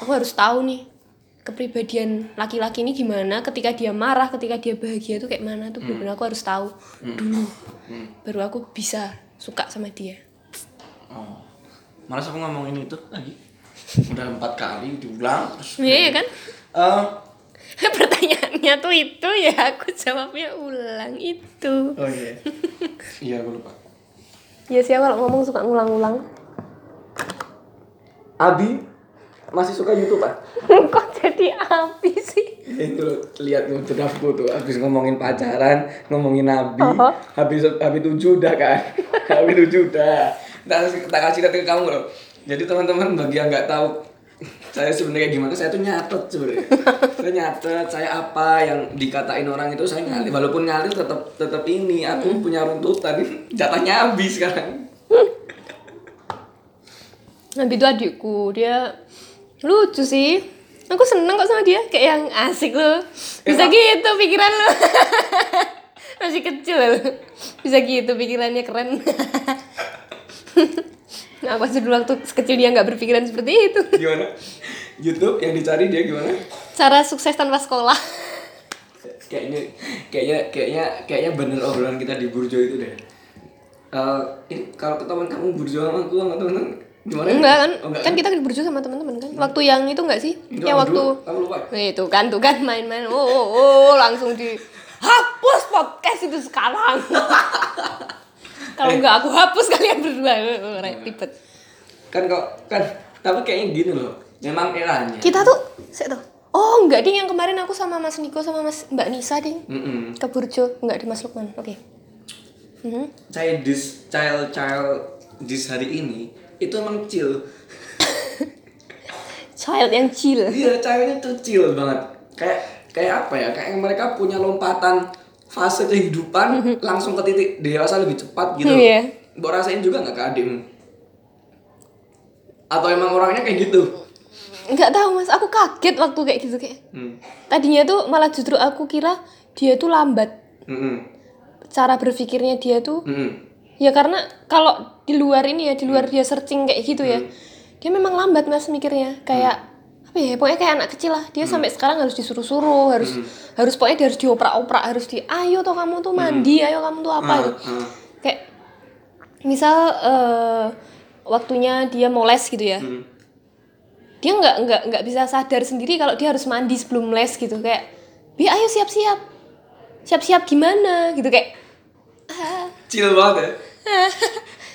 [SPEAKER 2] Aku harus tahu nih kepribadian laki-laki ini gimana ketika dia marah ketika dia bahagia tuh kayak mana tuh bener-bener aku harus tahu dulu baru aku bisa suka sama dia.
[SPEAKER 1] Oh. Malas aku ngomongin itu lagi. Udah empat kali diulang terus.
[SPEAKER 2] iya kan?
[SPEAKER 1] Eh,
[SPEAKER 2] pertanyaannya tuh itu ya aku jawabnya ulang itu
[SPEAKER 1] oh iya. iya, aku lupa.
[SPEAKER 2] ya sih aku kalau ngomong suka ngulang-ulang
[SPEAKER 1] Abi masih suka YouTube, Pak?
[SPEAKER 2] kok jadi api sih
[SPEAKER 1] itu lihat tuh draftku tuh habis ngomongin pacaran ngomongin nabi
[SPEAKER 2] Oh.
[SPEAKER 1] habis habis tujuh udah kan habis tujuh udah tak tak kasih lihat ke kamu loh jadi teman-teman bagi yang nggak tahu saya sebenarnya gimana? Saya tuh nyatet sebenarnya. Saya nyatet saya apa yang dikatain orang itu saya ngalir. Walaupun ngalir tetap tetap ini aku punya runtutan. Jatahnya habis sekarang.
[SPEAKER 2] Nabi itu adikku dia lucu sih. Aku seneng kok sama dia kayak yang asik loh. Bisa gitu pikiran lo masih kecil loh. Bisa gitu pikirannya keren nah aku aja dulu waktu kecil dia nggak berpikiran seperti itu?
[SPEAKER 1] Gimana? YouTube yang dicari dia gimana?
[SPEAKER 2] Cara sukses tanpa sekolah.
[SPEAKER 1] Kayaknya kayaknya kayaknya kayaknya bener obrolan kita di Burjo itu deh. Eh, ini kalau ketahuan kamu Burjo sama aku sama temen gimana?
[SPEAKER 2] enggak kan?
[SPEAKER 1] Oh, enggak
[SPEAKER 2] kan kita berjuang sama teman-teman kan? Waktu yang itu enggak sih?
[SPEAKER 1] Itu
[SPEAKER 2] yang waktu
[SPEAKER 1] dulu, kamu lupa.
[SPEAKER 2] itu kan tuh kan main-main. Oh, oh, oh langsung di hapus podcast itu sekarang kalau enggak aku hapus kalian berdua Oh, ribet
[SPEAKER 1] Kan kok kan tapi kayaknya gini loh. Memang eranya.
[SPEAKER 2] kita tuh saya tuh oh enggak ding yang kemarin aku sama Mas Niko sama Mas Mbak Nisa ding
[SPEAKER 1] Mm-mm.
[SPEAKER 2] ke Burjo enggak di Mas Lukman oke Mhm.
[SPEAKER 1] Childish child child this hari ini itu emang chill.
[SPEAKER 2] child yang chill
[SPEAKER 1] Iya, childnya tuh chill banget. Kayak kayak apa ya? Kayak mereka punya lompatan fase kehidupan langsung ke titik dewasa lebih cepat gitu.
[SPEAKER 2] Iya.
[SPEAKER 1] Mbok rasain juga nggak ke adikmu? Atau emang orangnya kayak gitu?
[SPEAKER 2] nggak tahu mas aku kaget waktu kayak gitu kayak
[SPEAKER 1] Hmm.
[SPEAKER 2] tadinya tuh malah justru aku kira dia tuh lambat
[SPEAKER 1] Mm-mm.
[SPEAKER 2] cara berpikirnya dia tuh
[SPEAKER 1] Mm-mm.
[SPEAKER 2] ya karena kalau di luar ini ya di luar dia searching kayak gitu ya dia memang lambat mas mikirnya kayak apa ya pokoknya kayak anak kecil lah. Dia sampai sekarang harus disuruh-suruh harus harus pokoknya dia harus dioprak-oprak harus di ayo toh kamu tuh mandi ayo kamu tuh apa?
[SPEAKER 1] Ah,
[SPEAKER 2] gitu.
[SPEAKER 1] ah.
[SPEAKER 2] kayak misal eh, waktunya dia mau les gitu ya.
[SPEAKER 1] Mm.
[SPEAKER 2] dia nggak nggak nggak bisa sadar sendiri kalau dia harus mandi sebelum les gitu. Kayak bi ayo siap-siap. Siap-siap gimana? Gitu kayak ah,
[SPEAKER 1] Chill banget ya.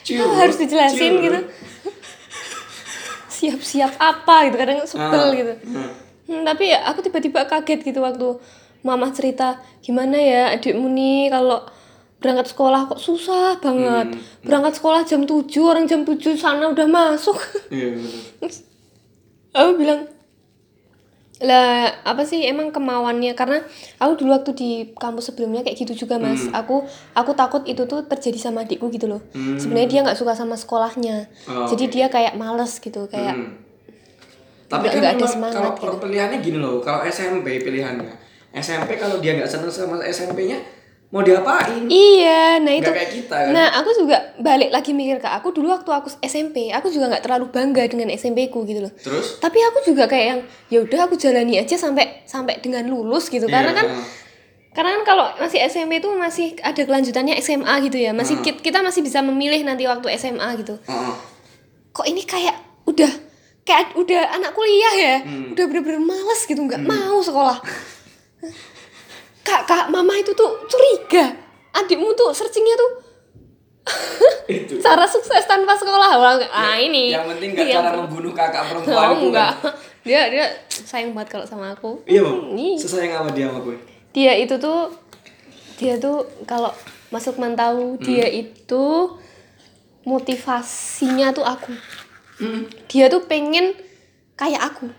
[SPEAKER 1] Chill.
[SPEAKER 2] Harus dijelasin
[SPEAKER 1] Chill,
[SPEAKER 2] gitu. Siap-siap apa gitu kadang sebel
[SPEAKER 1] Ah,
[SPEAKER 2] gitu
[SPEAKER 1] ah.
[SPEAKER 2] Hmm, tapi ya aku tiba-tiba kaget gitu waktu mama cerita gimana ya adikmu nih kalau berangkat sekolah kok susah banget
[SPEAKER 1] Hmm,
[SPEAKER 2] berangkat sekolah jam 7 orang jam 7 sana udah masuk
[SPEAKER 1] Iya bener.
[SPEAKER 2] aku bilang lah apa sih emang kemauannya? Karena aku dulu waktu di kampus sebelumnya kayak gitu juga mas. Aku aku takut itu tuh terjadi sama adikku gitu loh. Sebenarnya dia nggak suka sama sekolahnya.
[SPEAKER 1] Oh,
[SPEAKER 2] jadi dia kayak males gitu kayak
[SPEAKER 1] Hmm. Tapi
[SPEAKER 2] nggak-
[SPEAKER 1] kan
[SPEAKER 2] ada semangat
[SPEAKER 1] kalau
[SPEAKER 2] gitu.
[SPEAKER 1] pilihannya gini loh, kalau SMP pilihannya. SMP kalau dia nggak seneng sama SMP-nya, mau diapain?
[SPEAKER 2] Iya, nah itu.
[SPEAKER 1] Kayak kita, kan?
[SPEAKER 2] Nah, aku juga balik lagi mikir ke aku dulu waktu aku SMP, aku juga nggak terlalu bangga dengan SMP ku gitu loh.
[SPEAKER 1] Terus?
[SPEAKER 2] Tapi aku juga kayak yang ya udah aku jalani aja sampai sampai dengan lulus gitu. Karena
[SPEAKER 1] Iya,
[SPEAKER 2] kan
[SPEAKER 1] ah.
[SPEAKER 2] karena kan kalau masih SMP itu masih ada kelanjutannya SMA gitu ya. Masih kit- kita masih bisa memilih nanti waktu SMA gitu.
[SPEAKER 1] Heeh.
[SPEAKER 2] Kok ini kayak udah kayak udah anak kuliah ya.
[SPEAKER 1] Hmm.
[SPEAKER 2] Udah bener-bener males gitu, nggak mau sekolah. Kak, kak, mama itu tuh curiga. Adikmu tuh searchingnya tuh.
[SPEAKER 1] Itu.
[SPEAKER 2] Cara sukses tanpa sekolah. Wah, ah ini.
[SPEAKER 1] yang penting gak
[SPEAKER 2] Iya.
[SPEAKER 1] cara membunuh kakak perempuan
[SPEAKER 2] oh, enggak
[SPEAKER 1] kan.
[SPEAKER 2] dia dia sayang banget kalau sama aku.
[SPEAKER 1] Iya bang.
[SPEAKER 2] Ih.
[SPEAKER 1] sesayang apa dia sama gue.
[SPEAKER 2] Dia itu tuh dia tuh kalau masuk tahu
[SPEAKER 1] Hmm.
[SPEAKER 2] dia itu motivasinya tuh aku.
[SPEAKER 1] Hmm.
[SPEAKER 2] dia tuh pengen kayak aku.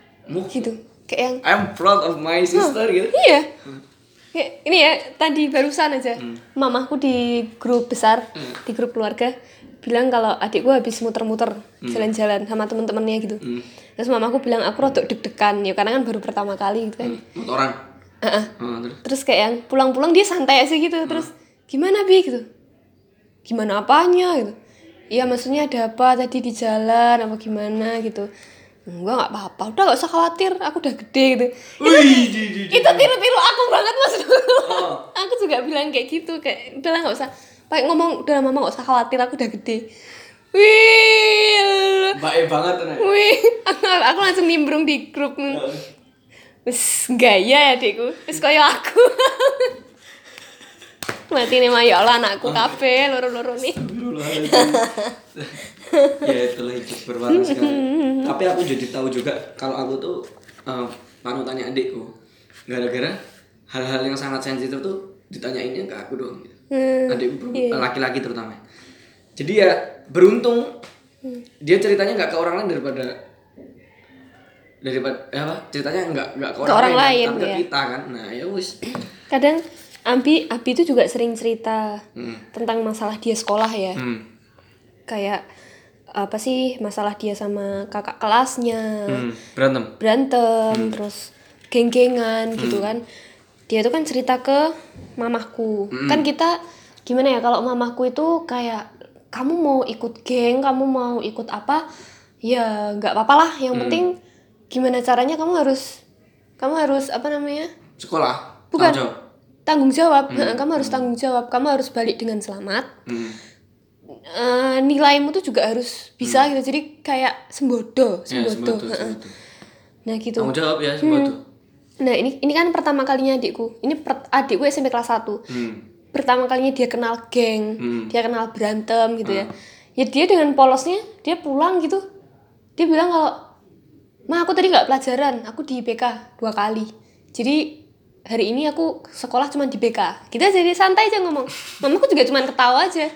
[SPEAKER 2] Gitu. Kayak yang
[SPEAKER 1] I'm proud of my sister gitu.
[SPEAKER 2] Iya. Kayak ini ya tadi barusan aja.
[SPEAKER 1] Hmm.
[SPEAKER 2] mamaku di grup besar di grup keluarga bilang kalau adikku habis muter-muter jalan-jalan sama temen-temennya gitu.
[SPEAKER 1] Hmm.
[SPEAKER 2] terus mamaku bilang aku rodok deg-degan ya karena kan baru pertama kali gitu kan.
[SPEAKER 1] Motoran
[SPEAKER 2] Heeh.
[SPEAKER 1] oh, terus?
[SPEAKER 2] Terus kayak yang pulang-pulang dia santai aja gitu terus gimana bi? gitu. Gimana apanya? gitu. Iya maksudnya ada apa tadi di jalan apa gimana? gitu enggak nggak apa-apa. Udah nggak usah khawatir. Aku udah gede gitu.
[SPEAKER 1] Wih, di, di,
[SPEAKER 2] itu tiru-tiru aku banget mas.
[SPEAKER 1] Oh.
[SPEAKER 2] aku juga bilang kayak gitu kayak udahlah nggak usah. Pakai ngomong udah mama nggak usah khawatir. Aku udah gede. Wih
[SPEAKER 1] baik banget tuh Nek.
[SPEAKER 2] wih. Aku, aku langsung nimbrung di grup. Wis gaya ya adikku. Wis kaya aku. Mati nih mah ya Allah anakku kafe loro-loro nih
[SPEAKER 1] ya itulah hidup berwarna sekali. Tapi aku jadi tahu juga kalau aku tuh eh, panutannya adikku gara-gara hal-hal yang sangat sensitif tuh ditanyainnya ke aku doang gitu.
[SPEAKER 2] Hmm,
[SPEAKER 1] adikku perempuan- laki-laki terutama. Jadi ya beruntung. Dia ceritanya nggak ke orang lain daripada daripada eh, apa? Ceritanya nggak nggak ke orang,
[SPEAKER 2] orang
[SPEAKER 1] lain,
[SPEAKER 2] lain,
[SPEAKER 1] tapi ke
[SPEAKER 2] ya.
[SPEAKER 1] kita kan. Nah ya wis.
[SPEAKER 2] Kadang Abi Abi itu juga sering cerita
[SPEAKER 1] Hmm.
[SPEAKER 2] tentang masalah dia sekolah ya.
[SPEAKER 1] Hmm.
[SPEAKER 2] kayak apa sih masalah dia sama kakak kelasnya.
[SPEAKER 1] Hmm. berantem?
[SPEAKER 2] Berantem terus geng-gengan gitu kan. Dia tuh kan cerita ke mamahku. Kan kita gimana ya kalau mamahku itu kayak kamu mau ikut geng kamu mau ikut apa? Ya nggak apa-apa lah. Yang penting gimana caranya kamu harus kamu harus apa namanya?
[SPEAKER 1] Sekolah
[SPEAKER 2] Bukan.
[SPEAKER 1] Tanggung jawab.
[SPEAKER 2] tanggung jawab. Heeh, kamu harus tanggung jawab. Kamu harus balik dengan selamat.
[SPEAKER 1] Hmm.
[SPEAKER 2] Eh, nilaimu tuh juga harus bisa gitu jadi kayak sembodo
[SPEAKER 1] Ya,
[SPEAKER 2] sembodo
[SPEAKER 1] sembodo.
[SPEAKER 2] nah gitu
[SPEAKER 1] tanggung jawab ya sembodo
[SPEAKER 2] Nah ini ini kan pertama kalinya adikku. Ini per- adikku SMP kelas 1
[SPEAKER 1] hmm.
[SPEAKER 2] Pertama kalinya dia kenal geng,
[SPEAKER 1] Hmm.
[SPEAKER 2] dia kenal berantem gitu ya. Ya dia dengan polosnya dia pulang gitu. Dia bilang kalau Ma aku tadi nggak pelajaran, aku di BK dua kali. Jadi hari ini aku sekolah cuma di BK. Kita jadi santai aja ngomong. Mamaku juga cuma ketawa aja.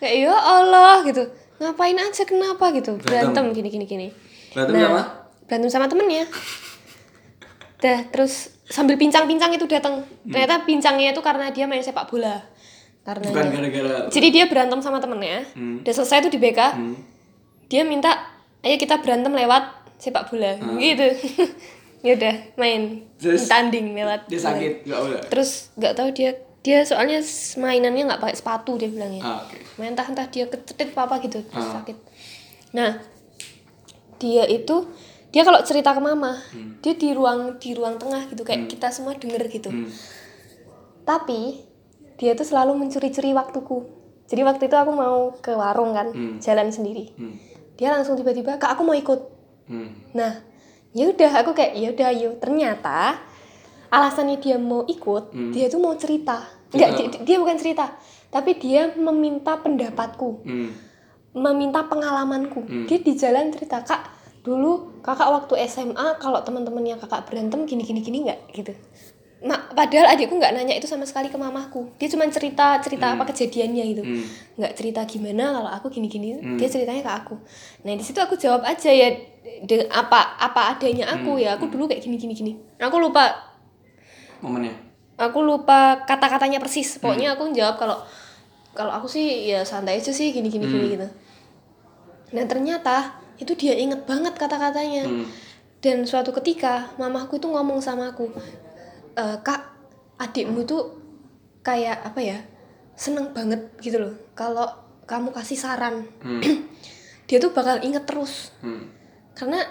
[SPEAKER 2] Kayak ya Allah gitu. Ngapain aja kenapa gitu. Berantem gini gini gini.
[SPEAKER 1] berantem sama
[SPEAKER 2] berantem sama temennya dah terus sambil pincang-pincang itu datang ternyata pincangnya itu karena dia main sepak bola karena
[SPEAKER 1] bukan gara-gara
[SPEAKER 2] jadi dia berantem sama temennya
[SPEAKER 1] Hmm.
[SPEAKER 2] udah selesai tuh di BK
[SPEAKER 1] Hmm.
[SPEAKER 2] dia minta ayo kita berantem lewat sepak bola gitu ya udah main.
[SPEAKER 1] Terus?
[SPEAKER 2] tanding lewat
[SPEAKER 1] dia sakit nggak boleh
[SPEAKER 2] terus nggak tahu dia dia soalnya mainannya nggak pakai sepatu dia bilangnya
[SPEAKER 1] ah, oke
[SPEAKER 2] entah entah dia kecetit apa gitu terus
[SPEAKER 1] Ah.
[SPEAKER 2] sakit. Nah dia itu dia kalau cerita ke mama dia di ruang di ruang tengah gitu kayak kita semua denger gitu.
[SPEAKER 1] Hmm.
[SPEAKER 2] tapi dia tuh selalu mencuri-curi waktuku. Jadi waktu itu aku mau ke warung kan
[SPEAKER 1] Hmm.
[SPEAKER 2] jalan sendiri.
[SPEAKER 1] Hmm.
[SPEAKER 2] dia langsung tiba-tiba kak aku mau ikut.
[SPEAKER 1] Hmm.
[SPEAKER 2] nah ya udah aku kayak ya udah yuk ternyata alasannya dia mau ikut dia tuh mau cerita. Enggak, dia, dia bukan cerita tapi dia meminta pendapatku.
[SPEAKER 1] Hmm.
[SPEAKER 2] meminta pengalamanku. Dia di jalan cerita kak dulu kakak waktu SMA kalau teman-temannya kakak berantem gini gini gini nggak? Gitu. Nah padahal adikku nggak nanya itu sama sekali ke mamahku. Dia cuma cerita cerita apa kejadiannya gitu.
[SPEAKER 1] Hmm.
[SPEAKER 2] nggak cerita gimana kalau aku gini gini dia ceritanya ke aku. Nah di situ aku jawab aja ya de- apa apa adanya aku ya. Aku dulu kayak gini gini. Gini aku lupa.
[SPEAKER 1] Momennya?
[SPEAKER 2] Aku lupa kata-katanya persis. Pokoknya aku jawab kalau kalau aku sih ya santai aja sih gini gini gini gitu nah ternyata itu dia inget banget kata-katanya
[SPEAKER 1] Hmm.
[SPEAKER 2] dan suatu ketika mamaku itu ngomong sama aku "E, kak adikmu tuh kayak apa ya seneng banget gitu loh kalau kamu kasih saran
[SPEAKER 1] Hmm.
[SPEAKER 2] dia tuh bakal inget terus
[SPEAKER 1] Hmm.
[SPEAKER 2] karena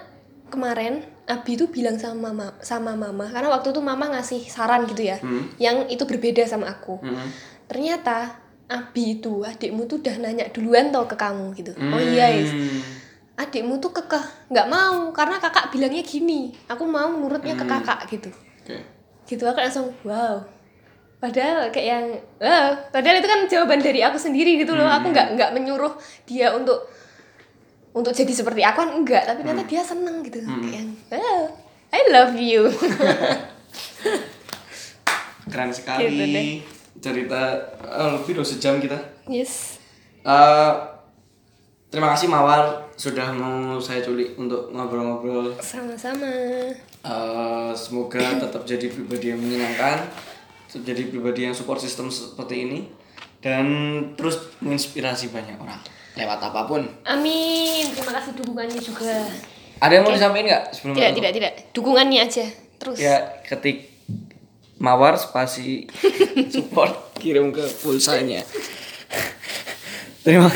[SPEAKER 2] kemarin Abi tuh bilang sama mama sama mama karena waktu itu mama ngasih saran gitu ya
[SPEAKER 1] Hmm.
[SPEAKER 2] yang itu berbeda sama aku
[SPEAKER 1] Hmm.
[SPEAKER 2] ternyata Abi itu adikmu tuh udah nanya duluan tau ke kamu gitu. Oh iya yes.
[SPEAKER 1] Hmm.
[SPEAKER 2] adikmu tuh kekeh nggak mau karena kakak bilangnya gini aku mau nurutnya ke kakak gitu.
[SPEAKER 1] Oke.
[SPEAKER 2] gitu aku langsung wow. Padahal kayak yang eh, padahal itu kan jawaban dari aku sendiri gitu loh. Aku nggak nggak menyuruh dia untuk untuk jadi seperti aku kan enggak tapi ternyata dia seneng gitu kayak yang eh, I love you.
[SPEAKER 1] Keren sekali.
[SPEAKER 2] Gitu deh.
[SPEAKER 1] Cerita eh, lebih dari sejam kita.
[SPEAKER 2] yes.
[SPEAKER 1] Eh, terima kasih Mawar sudah mau saya culik untuk ngobrol-ngobrol.
[SPEAKER 2] sama-sama.
[SPEAKER 1] Eh, semoga tetap jadi pribadi yang menyenangkan, tetap jadi pribadi yang support system seperti ini, dan terus menginspirasi banyak orang lewat apa pun.
[SPEAKER 2] amin. Terima kasih dukungannya juga.
[SPEAKER 1] Ada yang mau disampaikan nggak sebelum
[SPEAKER 2] tidak tidak tidak. Dukungannya aja. Terus.
[SPEAKER 1] Ya ketik mawar spasi support kirim ke pulsanya. Terima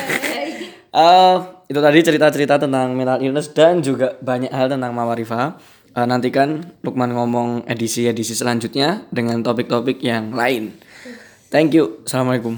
[SPEAKER 1] Eh, itu tadi cerita-cerita tentang mental illness dan juga banyak hal tentang Mawarifa. Eh, nantikan Lukman ngomong edisi-edisi selanjutnya dengan topik-topik yang lain. Thank you. Assalamualaikum.